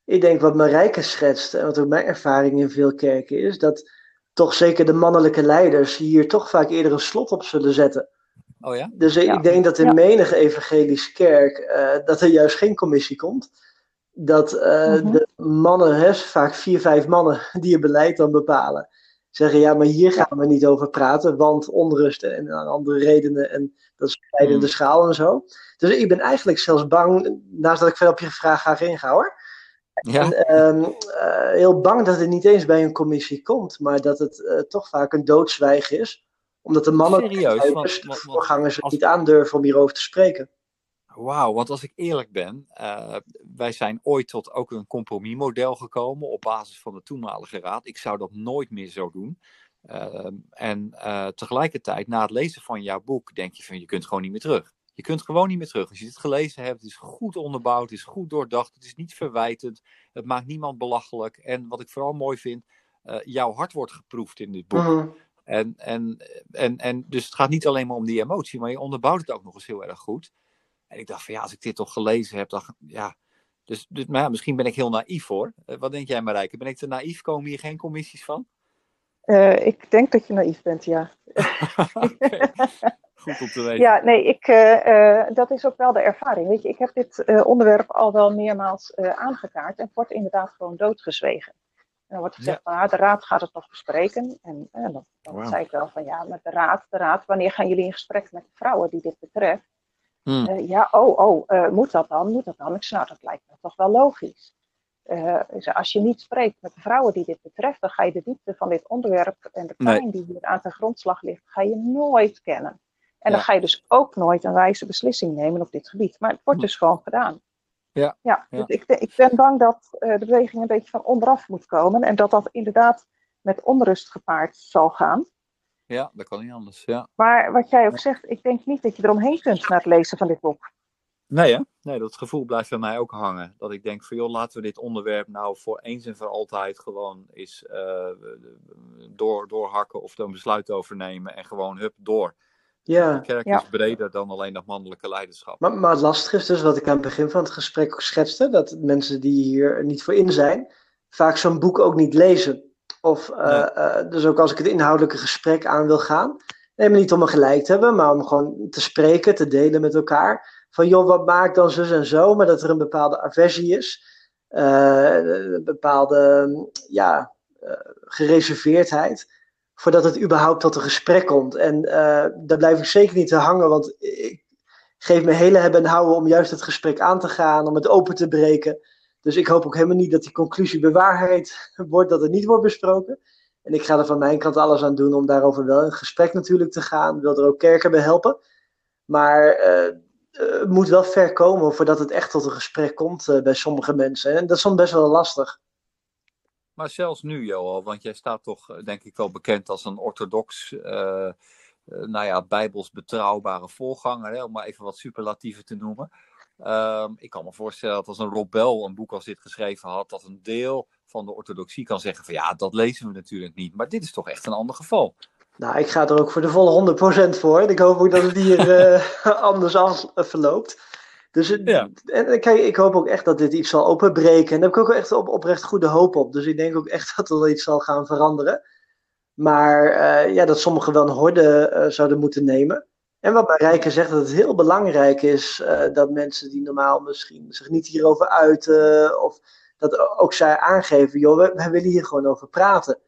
Ik denk wat Marijke schetst, en wat ook mijn ervaring in veel kerken is, dat toch zeker de mannelijke leiders hier toch vaak eerder een slot op zullen zetten. Oh ja? Dus ik denk dat in menige evangelische kerk uh, dat er juist geen commissie komt. Dat uh, mm -hmm. de mannen, hè, vaak vier, vijf mannen, die het beleid dan bepalen, zeggen ja, maar hier gaan we niet over praten, want onrust en andere redenen en dat is leidende mm. schaal en zo. Dus ik ben eigenlijk zelfs bang, naast dat ik verder op je vraag graag inga hoor. Ja. En, um, uh, heel bang dat het niet eens bij een commissie komt, maar dat het uh, toch vaak een doodzwijg is omdat de mannen Serieus, want, de voorgangers als... niet aandurven om hierover te spreken. Wauw, want als ik eerlijk ben, uh, wij zijn ooit tot ook een compromismodel gekomen op basis van de toenmalige raad. Ik zou dat nooit meer zo doen. Uh, en tegelijkertijd, na het lezen van jouw boek, denk je van je kunt gewoon niet meer terug. Je kunt gewoon niet meer terug. Als je het gelezen hebt, het is goed onderbouwd, het is goed doordacht, het is niet verwijtend, het maakt niemand belachelijk. En wat ik vooral mooi vind, jouw hart wordt geproefd in dit boek. Mm. En, en, en, en dus het gaat niet alleen maar om die emotie, maar je onderbouwt het ook nog eens heel erg goed. En ik dacht van ja, als ik dit toch gelezen heb, dan ja. Dus, dus maar ja, misschien ben ik heel naïef hoor. Uh, wat denk jij Marijke? Ben ik te naïef? Komen hier geen commissies van? Uh, ik denk dat je naïef bent, ja. Goed om te weten. Ja, nee, ik, uh, dat is ook wel de ervaring. Weet je, ik heb dit onderwerp al wel meermaals aangekaart en wordt inderdaad gewoon doodgezwegen. En dan wordt gezegd, ja. van, de raad gaat het nog bespreken. En, en dan, dan wow. zei ik wel van, ja, met de raad, de raad, wanneer gaan jullie in gesprek met de vrouwen die dit betreft? Hmm. Uh, ja, oh, oh, uh, moet dat dan? Moet dat dan? Ik zei, nou, dat lijkt me toch wel logisch. Uh, als je niet spreekt met de vrouwen die dit betreft, dan ga je de diepte van dit onderwerp en de pijn nee. die hier aan ten grondslag ligt, ga je nooit kennen. En dan ga je dus ook nooit een wijze beslissing nemen op dit gebied. Maar het wordt hm. dus gewoon gedaan. Ja, ja, dus Ik, ik, ben bang dat uh, de beweging een beetje van onderaf moet komen en dat dat inderdaad met onrust gepaard zal gaan. Ja, dat kan niet anders. Ja. Maar wat jij ook zegt, ik denk niet dat je eromheen kunt na het lezen van dit boek. Nee, hè? nee, dat gevoel blijft bij mij ook hangen. Dat ik denk van joh, laten we dit onderwerp nou voor eens en voor altijd gewoon eens uh, door, doorhakken of er een besluit over nemen en gewoon hup door. Ja. De kerk ja. is breder dan alleen dat mannelijke leiderschap. Maar, maar het lastige is dus wat ik aan het begin van het gesprek ook schetste, dat mensen die hier niet voor in zijn, vaak zo'n boek ook niet lezen. Of nee. uh, dus ook als ik het inhoudelijke gesprek aan wil gaan, neem niet om me gelijk te hebben, maar om gewoon te spreken, te delen met elkaar. Van joh, wat maakt dan zus en zo, maar dat er een bepaalde aversie is, uh, een bepaalde ja, gereserveerdheid voordat het überhaupt tot een gesprek komt. En uh, daar blijf ik zeker niet te hangen, want ik geef me hele hebben en houden om juist het gesprek aan te gaan, om het open te breken. Dus ik hoop ook helemaal niet dat die conclusie bewaarheid wordt, dat het niet wordt besproken. En ik ga er van mijn kant alles aan doen om daarover wel in gesprek natuurlijk te gaan. Ik wil er ook kerken bij helpen. Maar uh, het moet wel ver komen voordat het echt tot een gesprek komt bij sommige mensen. En dat is soms best wel lastig. Maar zelfs nu, Johan, want jij staat toch, eh, denk ik, wel bekend als een orthodox, uh, nou ja, bijbels betrouwbare voorganger, hè, om maar even wat superlatieven te noemen. Uh, ik kan me voorstellen dat als een Rob Bell een boek als dit geschreven had, dat een deel van de orthodoxie kan zeggen van ja, dat lezen we natuurlijk niet. Maar dit is toch echt een ander geval. Nou, ik ga er ook voor de volle 100% voor. Ik hoop ook dat het hier anders af verloopt. Dus het, ja. en kijk, ik hoop ook echt dat dit iets zal openbreken. En daar heb ik ook echt op, oprecht goede hoop op. Dus ik denk ook echt dat er wel iets zal gaan veranderen. Maar uh, ja, dat sommigen wel een horde uh, zouden moeten nemen. En wat Marijke zegt, dat het heel belangrijk is uh, dat mensen die normaal misschien zich niet hierover uiten, of dat ook zij aangeven, joh, we, we willen hier gewoon over praten.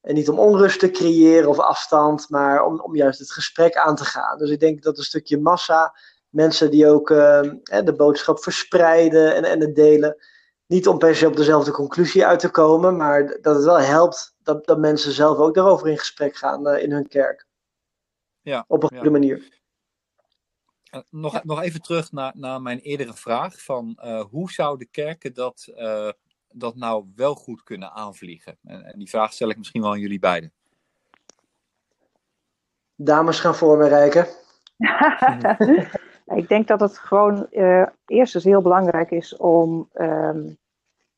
En niet om onrust te creëren of afstand, maar om, om juist het gesprek aan te gaan. Dus ik denk dat een stukje massa mensen die ook uh, de boodschap verspreiden en, en het delen. Niet om per se op dezelfde conclusie uit te komen, maar dat het wel helpt dat, dat mensen zelf ook daarover in gesprek gaan in hun kerk. Ja, op een goede manier. nog, nog even terug naar, naar mijn eerdere vraag: van, hoe zouden kerken dat, dat nou wel goed kunnen aanvliegen? En, en die vraag stel ik misschien wel aan jullie beiden. Dames gaan voor me rijken. ik denk dat het gewoon uh, eerst eens heel belangrijk is om ehm,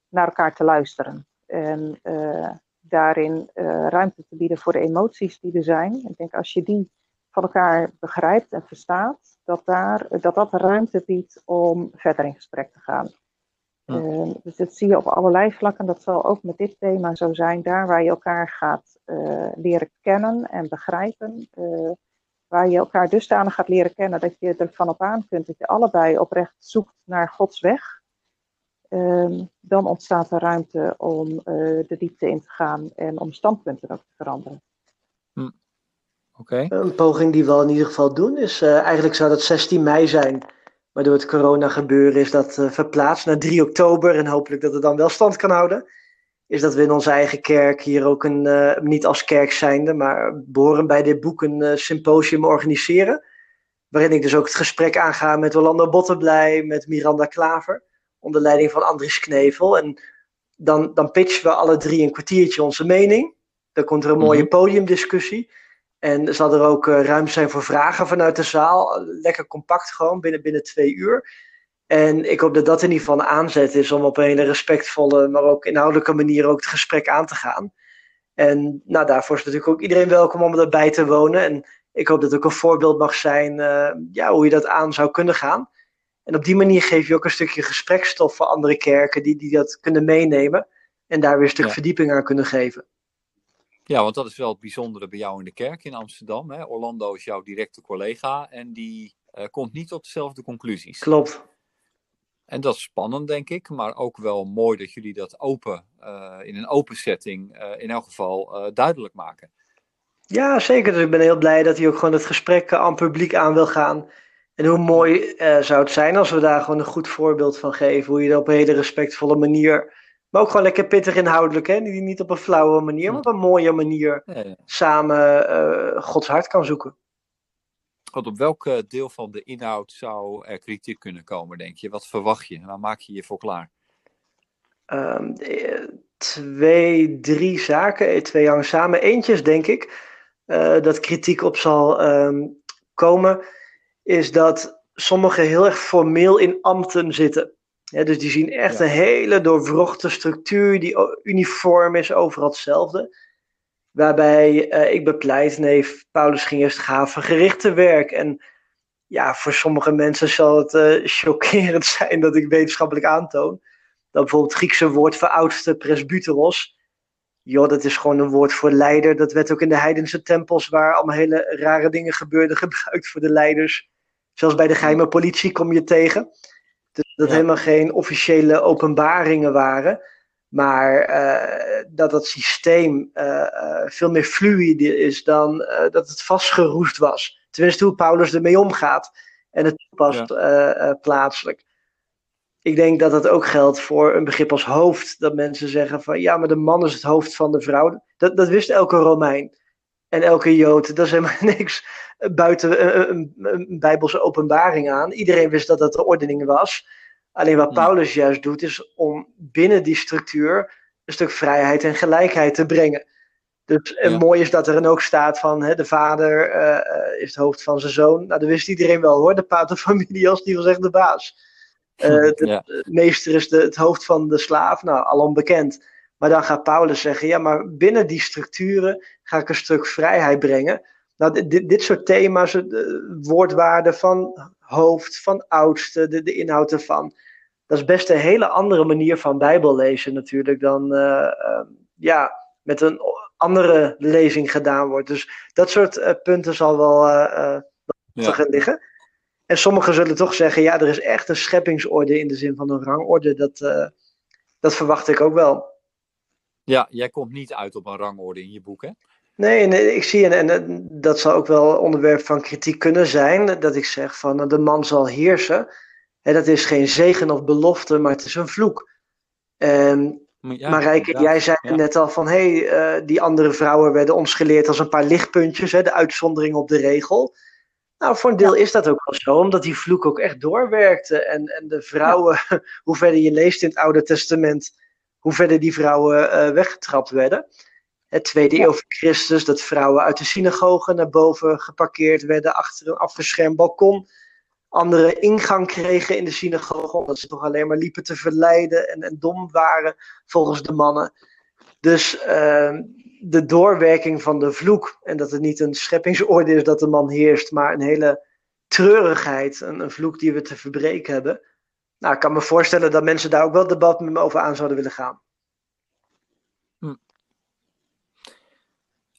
naar elkaar te luisteren. En uh, daarin uh, ruimte te bieden voor de emoties die er zijn. Ik denk als je die van elkaar begrijpt en verstaat, dat daar, dat, dat ruimte biedt om verder in gesprek te gaan. Uh, dus dat zie je op allerlei vlakken. Dat zal ook met dit thema zo zijn. Daar waar je elkaar gaat leren kennen en begrijpen. Waar je elkaar dusdanig gaat leren kennen dat je ervan op aan kunt dat je allebei oprecht zoekt naar Gods weg. Ehm, dan ontstaat er ruimte om de diepte in te gaan en om standpunten ook te veranderen. Hm. Oké. Een poging die we al in ieder geval doen is, eigenlijk zou dat 16 mei zijn maar door het corona gebeuren is dat uh, verplaatst naar 3 oktober. En hopelijk dat het dan wel stand kan houden. Is dat we in onze eigen kerk hier ook een, uh, niet als kerk zijnde, maar behoren bij dit boek een uh, symposium organiseren. Waarin ik dus ook het gesprek aanga met Orlando Bottenblij, met Miranda Klaver. Onder leiding van Andries Knevel. En dan, dan pitchen we alle drie een kwartiertje onze mening. Dan komt er een mooie mhm. podiumdiscussie. En zal er ook uh, ruimte zijn voor vragen vanuit de zaal. Lekker compact gewoon, binnen, binnen twee uur. En ik hoop dat dat in ieder geval een aanzet is om op een hele respectvolle, maar ook inhoudelijke manier ook het gesprek aan te gaan. En nou, daarvoor is natuurlijk ook iedereen welkom om erbij te wonen. En ik hoop dat het ook een voorbeeld mag zijn uh, ja, hoe je dat aan zou kunnen gaan. En op die manier geef je ook een stukje gesprekstof voor andere kerken die, die dat kunnen meenemen. En daar weer een stuk verdieping aan kunnen geven. Ja, want dat is wel het bijzondere bij jou in de kerk in Amsterdam. Hè? Orlando is jouw directe collega en die uh, komt niet tot dezelfde conclusies. Klopt. En dat is spannend, denk ik, maar ook wel mooi dat jullie dat open, uh, in een open setting, uh, in elk geval duidelijk maken. Ja, zeker. Dus ik ben heel blij dat hij ook gewoon het gesprek aan publiek aan wil gaan. En hoe mooi zou het zijn als we daar gewoon een goed voorbeeld van geven. Hoe je dat op een hele respectvolle manier maar ook gewoon lekker pittig inhoudelijk, hè? Niet, op een flauwe manier, maar op een mooie manier samen Gods hart kan zoeken. God, op welk eh, deel van de inhoud zou er kritiek kunnen komen, denk je? Wat verwacht je? Waar maak je je voor klaar? Um, twee, drie zaken, twee hangen samen. Eentjes, denk ik, uh, dat kritiek op zal um, komen, is dat sommigen heel erg formeel in ambten zitten. Ja, dus die zien echt een hele doorwrochte structuur die uniform is, overal hetzelfde. Waarbij uh, ik bepleit, nee, Paulus ging eerst gaven gericht te werk. En ja, voor sommige mensen zal het uh, chockerend zijn dat ik wetenschappelijk aantoon. Dat bijvoorbeeld het Griekse woord voor oudste presbyteros. Joh, dat is gewoon een woord voor leider. Dat werd ook in de heidense tempels, waar allemaal hele rare dingen gebeurden, gebruikt voor de leiders. Zelfs bij de geheime politie kom je tegen. Dus dat helemaal geen officiële openbaringen waren. Maar uh, dat het systeem uh, uh, veel meer fluide is dan dat het vastgeroest was. Tenminste, hoe Paulus ermee omgaat en het toepast ja. plaatselijk. Ik denk dat dat ook geldt voor een begrip als hoofd. Dat mensen zeggen van ja, maar de man is het hoofd van de vrouw. Dat, dat wist elke Romein en elke Jood. Dat is helemaal niks buiten een, een, een, bijbelse openbaring aan. Iedereen wist dat dat de ordening was. Alleen wat Paulus juist doet, is om binnen die structuur een stuk vrijheid en gelijkheid te brengen. Dus en mooi is dat er dan ook staat van hè, de vader uh, is het hoofd van zijn zoon. Nou, dat wist iedereen wel hoor, de paterfamilie als die wil zeggen de baas. Uh, de, meester is de, het hoofd van de slaaf, nou, al onbekend. Maar dan gaat Paulus zeggen, ja, maar binnen die structuren ga ik een stuk vrijheid brengen. Nou, dit, dit soort thema's, de woordwaarden van hoofd, van oudste, de, de inhoud ervan. Dat is best een hele andere manier van Bijbel lezen natuurlijk dan uh, uh, ja, met een andere lezing gedaan wordt. Dus dat soort uh, punten zal wel uh, ja. liggen. En sommigen zullen toch zeggen, ja, er is echt een scheppingsorde in de zin van een rangorde. Dat, dat verwacht ik ook wel. Ja, jij komt niet uit op een rangorde in je boek, hè? Nee, nee ik zie, en, en dat zal ook wel onderwerp van kritiek kunnen zijn, dat ik zeg van de man zal heersen. En dat is geen zegen of belofte, maar het is een vloek. En ja, Marijke, jij zei net al van hé, hey, die andere vrouwen werden ons geleerd als een paar lichtpuntjes, hè, de uitzondering op de regel. Nou, voor een deel is dat ook wel zo, omdat die vloek ook echt doorwerkte. En, en de vrouwen, hoe verder je leest in het Oude Testament, hoe verder die vrouwen uh, weggetrapt werden. Het tweede eeuw voor Christus, dat vrouwen uit de synagoge naar boven geparkeerd werden achter een afgeschermd balkon. Andere ingang kregen in de synagoge, omdat ze toch alleen maar liepen te verleiden en, en dom waren volgens de mannen. Dus uh, de doorwerking van de vloek. En dat het niet een scheppingsorde is dat de man heerst, maar een hele treurigheid. Een, een vloek die we te verbreken hebben. Nou, ik kan me voorstellen dat mensen daar ook wel debat met me over aan zouden willen gaan.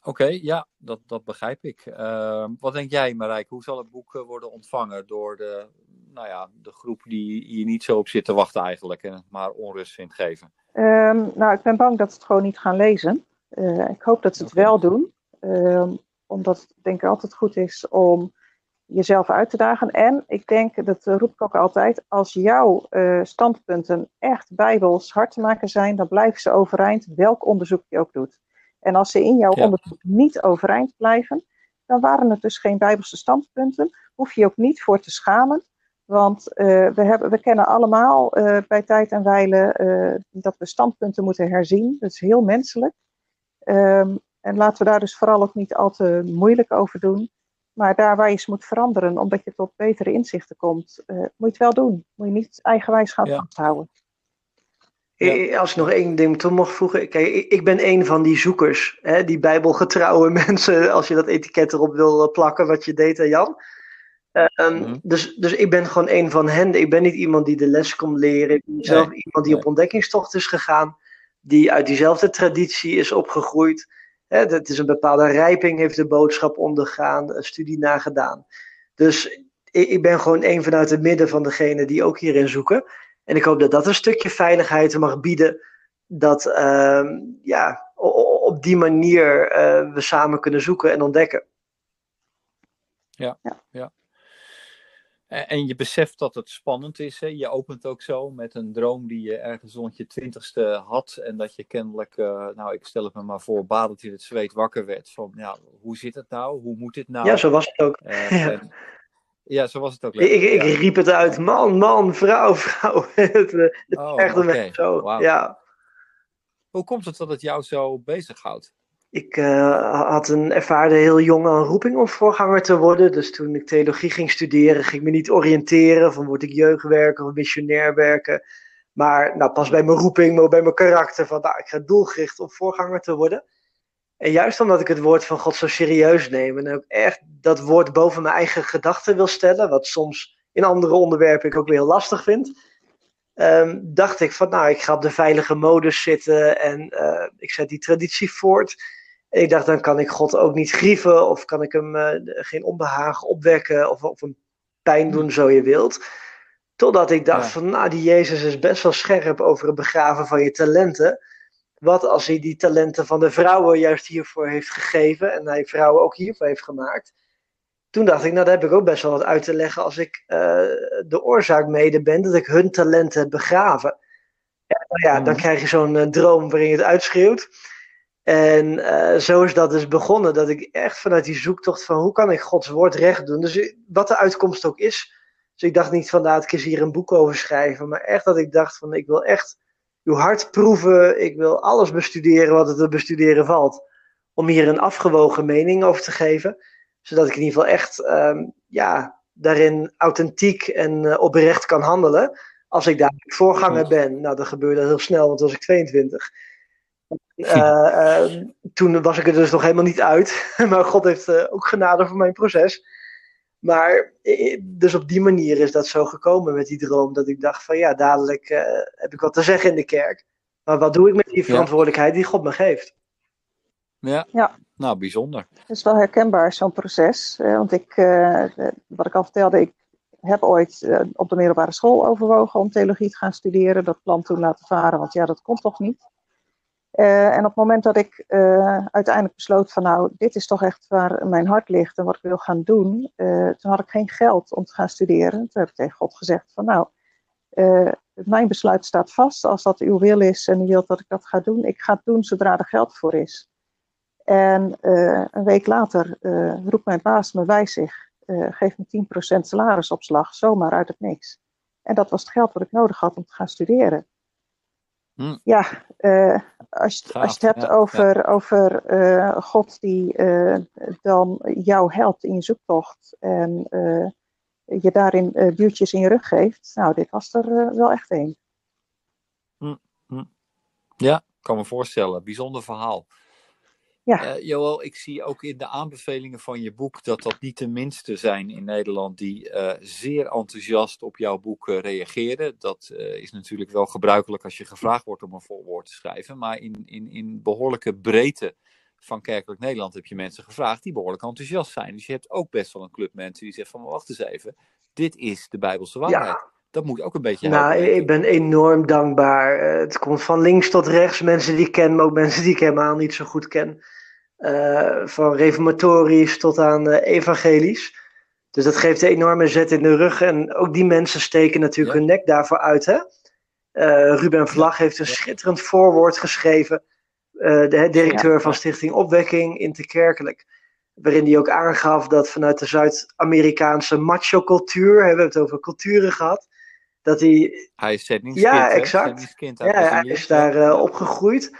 Oké, ja, dat, dat begrijp ik. Uh, wat denk jij, Marijke? Hoe zal het boek eh, worden ontvangen door de, nou ja, de groep die hier niet zo op zit te wachten eigenlijk en maar onrust vindt geven? Um, nou, ik ben bang dat ze het gewoon niet gaan lezen. Uh, ik hoop dat ze het wel doen, um, omdat het denk ik altijd goed is om jezelf uit te dagen. En ik denk, dat roep ik ook altijd, als jouw uh, standpunten echt bijbels hard te maken zijn, dan blijven ze overeind, welk onderzoek je ook doet. En als ze in jouw onderzoek niet overeind blijven, dan waren het dus geen bijbelse standpunten. Hoef je ook niet voor te schamen. Want uh, we, hebben, we kennen allemaal uh, bij tijd en wijle uh, dat we standpunten moeten herzien. Dat is heel menselijk. Um, en laten we daar dus vooral ook niet al te moeilijk over doen. Maar daar waar je eens moet veranderen, omdat je tot betere inzichten komt, moet je het wel doen. Moet je niet eigenwijs gaan ja. vasthouden. Ja. Als ik nog één ding toe mocht voegen. Kijk, ik ben een van die zoekers. Hè, die bijbelgetrouwe mensen, als je dat etiket erop wil plakken, wat je deed, hè, Jan. Um, dus, dus ik ben gewoon een van hen. Ik ben niet iemand die de les komt leren. Ik ben zelf iemand die op ontdekkingstocht is gegaan. Die uit diezelfde traditie is opgegroeid. Hè, dat is een bepaalde rijping, heeft de boodschap ondergaan, een studie nagedaan. Dus ik, ik ben gewoon een vanuit het midden van degenen die ook hierin zoeken. En ik hoop dat dat een stukje veiligheid mag bieden. Dat uh, ja, op die manier uh, we samen kunnen zoeken en ontdekken. Ja, ja. ja. En je beseft dat het spannend is. Hè? Je opent ook zo met een droom die je ergens rond je twintigste had. En dat je kennelijk, uh, nou ik stel het me maar voor, badend in het zweet wakker werd. Van ja, hoe zit het nou? Hoe moet dit nou? Ja, zo was het ook. Uh, ja. En, ja, zo was het ook. Ik, ik, riep het uit, man, man, vrouw, vrouw. het uh, het oh, echt okay. zo. Wow. Ja. Hoe komt het dat het jou zo bezighoudt? Ik uh, had een ervaarde heel jong een roeping om voorganger te worden. Dus toen ik theologie ging studeren, ging ik me niet oriënteren van word ik jeugdwerker of missionair werken. Maar nou, pas bij mijn roeping, maar bij mijn karakter van nou, ik ga doelgericht om voorganger te worden. En juist omdat ik het woord van God zo serieus neem en ook echt dat woord boven mijn eigen gedachten wil stellen, wat soms in andere onderwerpen ik ook weer heel lastig vind, um, dacht ik van nou, ik ga op de veilige modus zitten en uh, ik zet die traditie voort. En ik dacht, dan kan ik God ook niet grieven of kan ik hem uh, geen onbehagen opwekken of, of een pijn doen, zo je wilt. Totdat ik dacht ja. van, nou, die Jezus is best wel scherp over het begraven van je talenten. Wat als hij die talenten van de vrouwen juist hiervoor heeft gegeven en hij vrouwen ook hiervoor heeft gemaakt? Toen dacht ik, nou, daar heb ik ook best wel wat uit te leggen als ik uh, de oorzaak mede ben dat ik hun talenten heb begraven. Ja, nou ja, dan mhm. krijg je zo'n uh, droom waarin je het uitschreeuwt. En uh, zo is dat dus begonnen, dat ik echt vanuit die zoektocht van hoe kan ik Gods woord recht doen. Dus wat de uitkomst ook is. Dus ik dacht niet van, nou, ik eens hier een boek over schrijven. Maar echt dat ik dacht van, ik wil echt uw hart proeven. Ik wil alles bestuderen wat er te bestuderen valt. Om hier een afgewogen mening over te geven. Zodat ik in ieder geval echt, um, ja, daarin authentiek en uh, oprecht kan handelen. Als ik daar voorganger ben. Nou, dat gebeurde heel snel, want toen was ik 22. Uh, uh, toen was ik er dus nog helemaal niet uit. maar God heeft ook genade voor mijn proces. Maar dus op die manier is dat zo gekomen met die droom. Dat ik dacht van ja, dadelijk heb ik wat te zeggen in de kerk. Maar wat doe ik met die verantwoordelijkheid die God me geeft? Ja, ja. nou bijzonder. Het is wel herkenbaar zo'n proces. want ik, wat ik al vertelde, ik heb ooit op de middelbare school overwogen om theologie te gaan studeren. Dat plan toen laten varen, want ja, dat komt toch niet. Uh, en op het moment dat ik uh, uiteindelijk besloot van nou, dit is toch echt waar mijn hart ligt en wat ik wil gaan doen, uh, toen had ik geen geld om te gaan studeren. Toen heb ik tegen God gezegd van nou, mijn besluit staat vast. Als dat uw wil is en u wilt dat ik dat ga doen, ik ga het doen zodra er geld voor is. En een week later roept mijn baas me bij zich geef me 10% salarisopslag, zomaar uit het niks. En dat was het geld wat ik nodig had om te gaan studeren. Hm. Ja, uh, als, je, als je het hebt over, over uh, God die dan jou helpt in je zoektocht en je daarin duwtjes in je rug geeft, nou, dit was er wel echt een. Hm, hm. Ja, ik kan me voorstellen. Bijzonder verhaal. Ja. Uh, Joël, ik zie ook in de aanbevelingen van je boek dat dat niet de minste zijn in Nederland die uh, zeer enthousiast op jouw boek uh, reageren. Dat is natuurlijk wel gebruikelijk als je gevraagd wordt om een voorwoord te schrijven. Maar in, in, in behoorlijke breedte van Kerkelijk Nederland heb je mensen gevraagd die behoorlijk enthousiast zijn. Dus je hebt ook best wel een club mensen die zeggen van wacht eens even, dit is de Bijbelse waarheid. Ja. Dat moet ook een beetje Nou, ik ben enorm dankbaar. het komt van links tot rechts. Mensen die ik ken, maar ook mensen die ik helemaal niet zo goed ken. Uh, van reformatorisch tot aan uh, evangelisch. Dus dat geeft een enorme zet in de rug. En ook die mensen steken natuurlijk hun nek daarvoor uit. Hè? Uh, Ruben Vlag heeft een schitterend voorwoord geschreven. de directeur van Stichting Opwekking Interkerkelijk. Waarin hij ook aangaf dat vanuit de Zuid-Amerikaanse macho-cultuur, hebben we het over culturen gehad, dat hij. Hij is zettingskind. Ja, exact. Ja, hij is daar opgegroeid.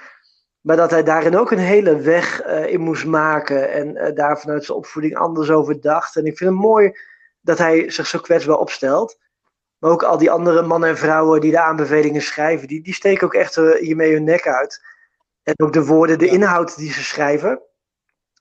Maar dat hij daarin ook een hele weg uh, in moest maken. En uh, daar vanuit zijn opvoeding anders over dacht. En ik vind het mooi dat hij zich zo kwetsbaar opstelt. Maar ook al die andere mannen en vrouwen die de aanbevelingen schrijven. Die, die steken ook echt uh, hiermee hun nek uit. En ook de woorden, de inhoud die ze schrijven.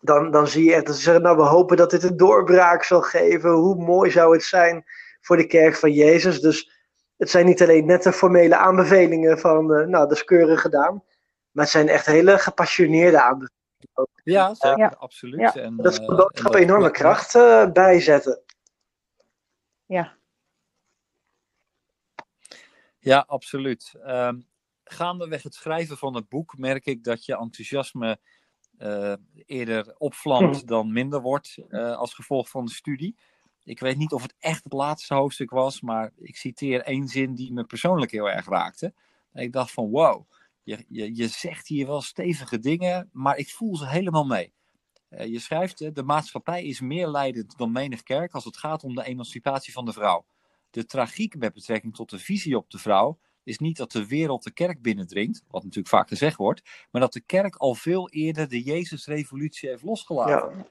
Dan, dan zie je echt dat ze zeggen, nou we hopen dat dit een doorbraak zal geven. Hoe mooi zou het zijn voor de kerk van Jezus. Dus het zijn niet alleen net de formele aanbevelingen van, nou dat is keurig gedaan. Maar het zijn echt hele gepassioneerde aanbevelingen. Ja, zeker, absoluut. En, dat is een uh, enorme kracht uh, bijzetten. Ja. Ja, absoluut. Um, gaandeweg het schrijven van het boek merk ik dat je enthousiasme uh, eerder opvlamt hm. dan minder wordt als gevolg van de studie. Ik weet niet of het echt het laatste hoofdstuk was, maar ik citeer één zin die me persoonlijk heel erg raakte. En ik dacht van wow, je, je, je zegt hier wel stevige dingen, maar ik voel ze helemaal mee. Uh, je schrijft, de maatschappij is meer leidend dan menig kerk als het gaat om de emancipatie van de vrouw. De tragiek met betrekking tot de visie op de vrouw is niet dat de wereld de kerk binnendringt, wat natuurlijk vaak gezegd wordt, maar dat de kerk al veel eerder de Jezusrevolutie heeft losgelaten.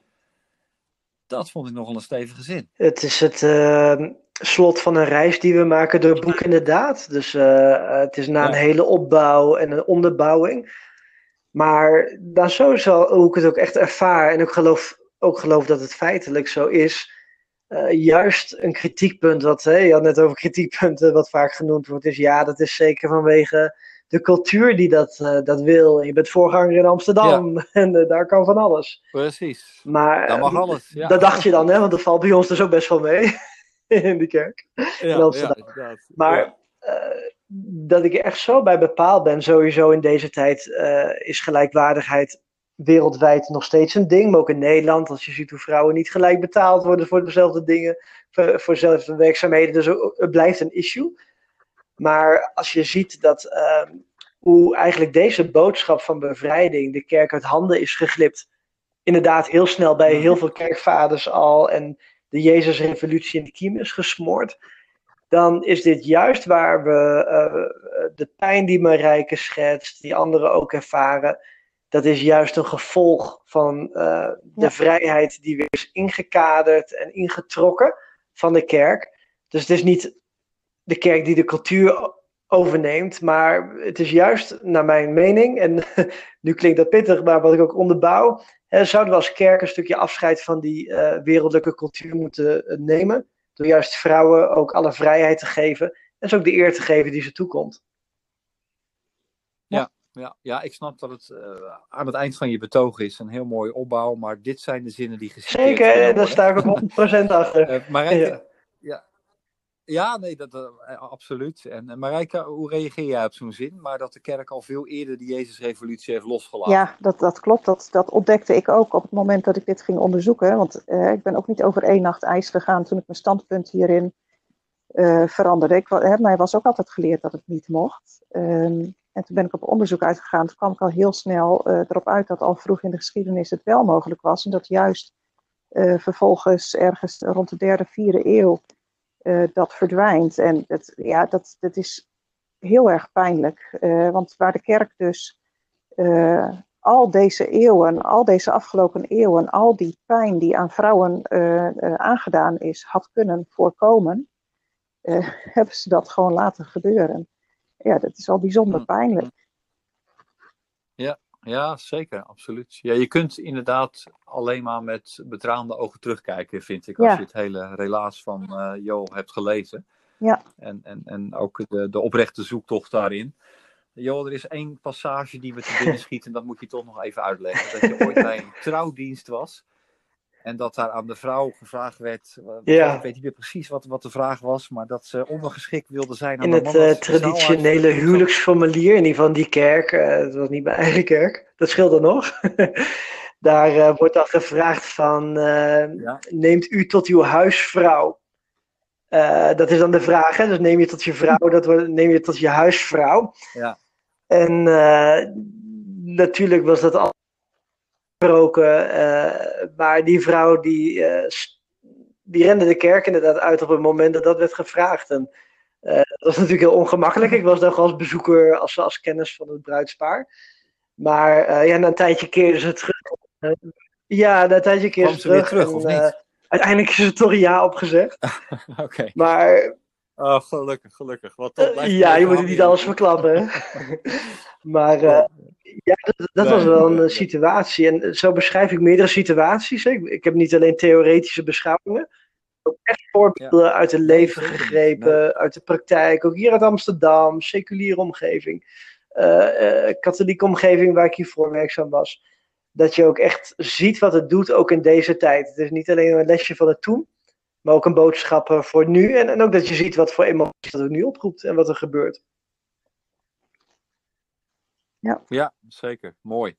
Dat vond ik nogal een stevige zin. Het is het, uh, slot van een reis die we maken door het boek inderdaad. Dus uh, het is na een hele opbouw en een onderbouwing. Maar dan sowieso hoe ik het ook echt ervaar en ik geloof, ook geloof dat het feitelijk zo is. Uh, juist een kritiekpunt, wat hè, je had net over kritiekpunten, wat vaak genoemd wordt, is ja, dat is zeker vanwege de cultuur die dat, uh, dat wil. Je bent voorganger in Amsterdam ja. en uh, daar kan van alles. Precies. Maar dat mag alles. Ja. Dat dacht je dan, hè, want dat valt bij ons dus ook best wel mee. in de kerk. Ja, ja maar uh, dat ik echt zo bij bepaald ben, sowieso in deze tijd, is gelijkwaardigheid wereldwijd nog steeds een ding. Maar ook in Nederland, als je ziet hoe vrouwen niet gelijk betaald worden voor dezelfde dingen, voor, voor dezelfde werkzaamheden. Dus het blijft een issue. Maar als je ziet dat uh, hoe eigenlijk deze boodschap van bevrijding de kerk uit handen is geglipt. Inderdaad, heel snel bij heel veel kerkvaders al. En de Jezusrevolutie in de kiem is gesmoord, dan is dit juist waar we uh, de pijn die Marijke schetst, die anderen ook ervaren, dat is juist een gevolg van uh, de vrijheid die weer is ingekaderd en ingetrokken van de kerk. Dus het is niet de kerk die de cultuur overneemt, maar het is juist, naar mijn mening, en nu klinkt dat pittig, maar wat ik ook onderbouw, Hè, zouden we als kerk een stukje afscheid van die uh, wereldlijke cultuur moeten uh, nemen. Door juist vrouwen ook alle vrijheid te geven. En ze ook de eer te geven die ze toekomt. Ja, ja, ja ik snap dat het uh, aan het eind van je betoog is. Een heel mooie opbouw. Maar dit zijn de zinnen die worden. Zeker, daar sta ik ook 100% achter. maar ja. ja. Ja, nee, dat, uh, absoluut. En uh, Marijke, hoe reageer jij op zo'n zin? Maar dat de kerk al veel eerder de Jezusrevolutie heeft losgelaten. Ja, dat, dat klopt. Dat, dat ontdekte ik ook op het moment dat ik dit ging onderzoeken. Want ik ben ook niet over één nacht ijs gegaan toen ik mijn standpunt hierin veranderde. Ik, mij was ook altijd geleerd dat het niet mocht. Ehm, en toen ben ik op onderzoek uitgegaan. Toen kwam ik al heel snel erop uit dat al vroeg in de geschiedenis het wel mogelijk was. En dat juist vervolgens ergens rond de derde, vierde eeuw dat verdwijnt. En dat, ja, dat, dat is heel erg pijnlijk. want waar de kerk dus al deze eeuwen, al deze afgelopen eeuwen, al die pijn die aan vrouwen aangedaan is, had kunnen voorkomen, hebben ze dat gewoon laten gebeuren. Ja, dat is al bijzonder mm. pijnlijk. Ja, ja, zeker, absoluut. Ja, je kunt inderdaad alleen maar met betraande ogen terugkijken, vind ik, als je het hele relaas van uh, Jo hebt gelezen. Ja. En, en, en ook de, de oprechte zoektocht daarin. Joh, er is één passage die we te binnen schieten, en dat moet je toch nog even uitleggen. Dat je ooit bij een trouwdienst was. En dat daar aan de vrouw gevraagd werd. Ja. Ik weet niet meer precies wat, wat de vraag was, maar dat ze ondergeschikt wilde zijn. Aan in het uh, traditionele huwelijksformulier, in ieder geval die kerk, uh, het was niet mijn eigen kerk, dat scheelde nog. daar uh, wordt dan gevraagd van, ja. neemt u tot uw huisvrouw? dat is dan de vraag, hè? dus neem je tot je vrouw, dat wordt, neem je tot je huisvrouw. Ja. En natuurlijk was dat al gesproken, uh, maar die vrouw die, uh, die rende de kerk inderdaad uit op het moment dat dat werd gevraagd. En dat was natuurlijk heel ongemakkelijk. Ik was daar als bezoeker, als, als kennis van het bruidspaar. Maar ja, na een tijdje keerde ze terug. ja, na een tijdje keerde ze terug. terug en, of niet? Uiteindelijk is er toch een ja opgezegd. Oké. Maar Oh, gelukkig, gelukkig. Wat uh, ja, je moet niet alles verklappen. maar uh, ja, dat, dat was wel een situatie. En zo beschrijf ik meerdere situaties. Ik, ik, heb niet alleen theoretische beschouwingen. Ook echt voorbeelden ja. uit het leven gegrepen, uit de praktijk. Ook hier uit Amsterdam, seculiere omgeving. Uh, katholieke omgeving waar ik hiervoor werkzaam was. Dat je ook echt ziet wat het doet, ook in deze tijd. Het is niet alleen een lesje van het toen maar ook een boodschap eh, voor nu. En, en ook dat je ziet wat voor emoties dat er nu oproept en wat er gebeurt. Ja, ja zeker. Mooi.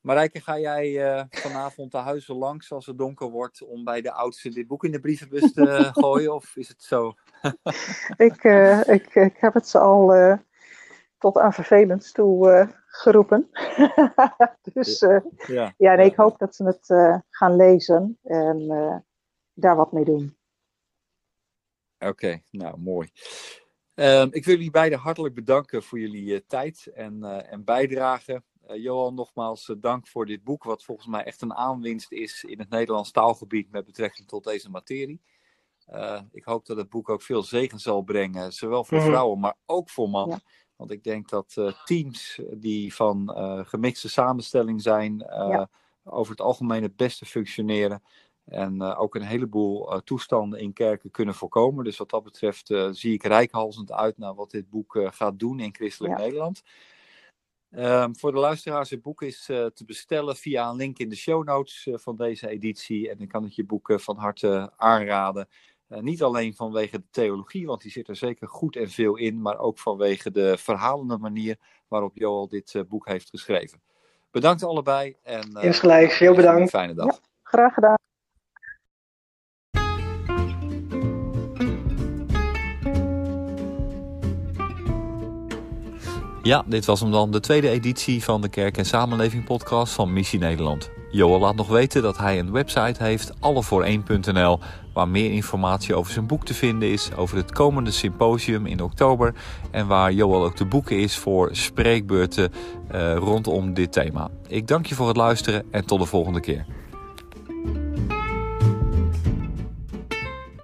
Marijke, ga jij uh, vanavond de huizen langs als het donker wordt om bij de oudste dit boek in de brievenbus te gooien? Of is het zo? ik, uh, ik, ik heb het ze al uh, tot aan vervelend toe geroepen. dus ja, ja nee, ik hoop dat ze het gaan lezen. En daar wat mee doen. Oké, nou mooi. Ehm, ik wil jullie beiden hartelijk bedanken voor jullie uh, tijd en, uh, en bijdrage. Uh, Johan, nogmaals dank voor dit boek, wat volgens mij echt een aanwinst is in het Nederlands taalgebied met betrekking tot deze materie. ik hoop dat het boek ook veel zegen zal brengen, zowel voor mhm. vrouwen, maar ook voor mannen. Want ik denk dat teams die van gemixte samenstelling zijn, over het algemeen het beste functioneren. En uh, ook een heleboel uh, toestanden in kerken kunnen voorkomen. Dus wat dat betreft uh, zie ik rijkhalsend uit naar wat dit boek gaat doen in christelijk ja. Nederland. Um, voor de luisteraars, het boek is te bestellen via een link in de show notes van deze editie. En dan kan ik je boek van harte aanraden. niet alleen vanwege de theologie, want die zit er zeker goed en veel in. Maar ook vanwege de verhalende manier waarop Joel dit boek heeft geschreven. Bedankt allebei. En, gelijk, heel bedankt. Een fijne dag. Ja, graag gedaan. Ja, dit was hem dan, de tweede editie van de Kerk en Samenleving podcast van Missie Nederland. Joel laat nog weten dat hij een website heeft, allevoor1.nl, waar meer informatie over zijn boek te vinden is, over het komende symposium in oktober en waar Joel ook de boeken is voor spreekbeurten uh, rondom dit thema. Ik dank je voor het luisteren en tot de volgende keer.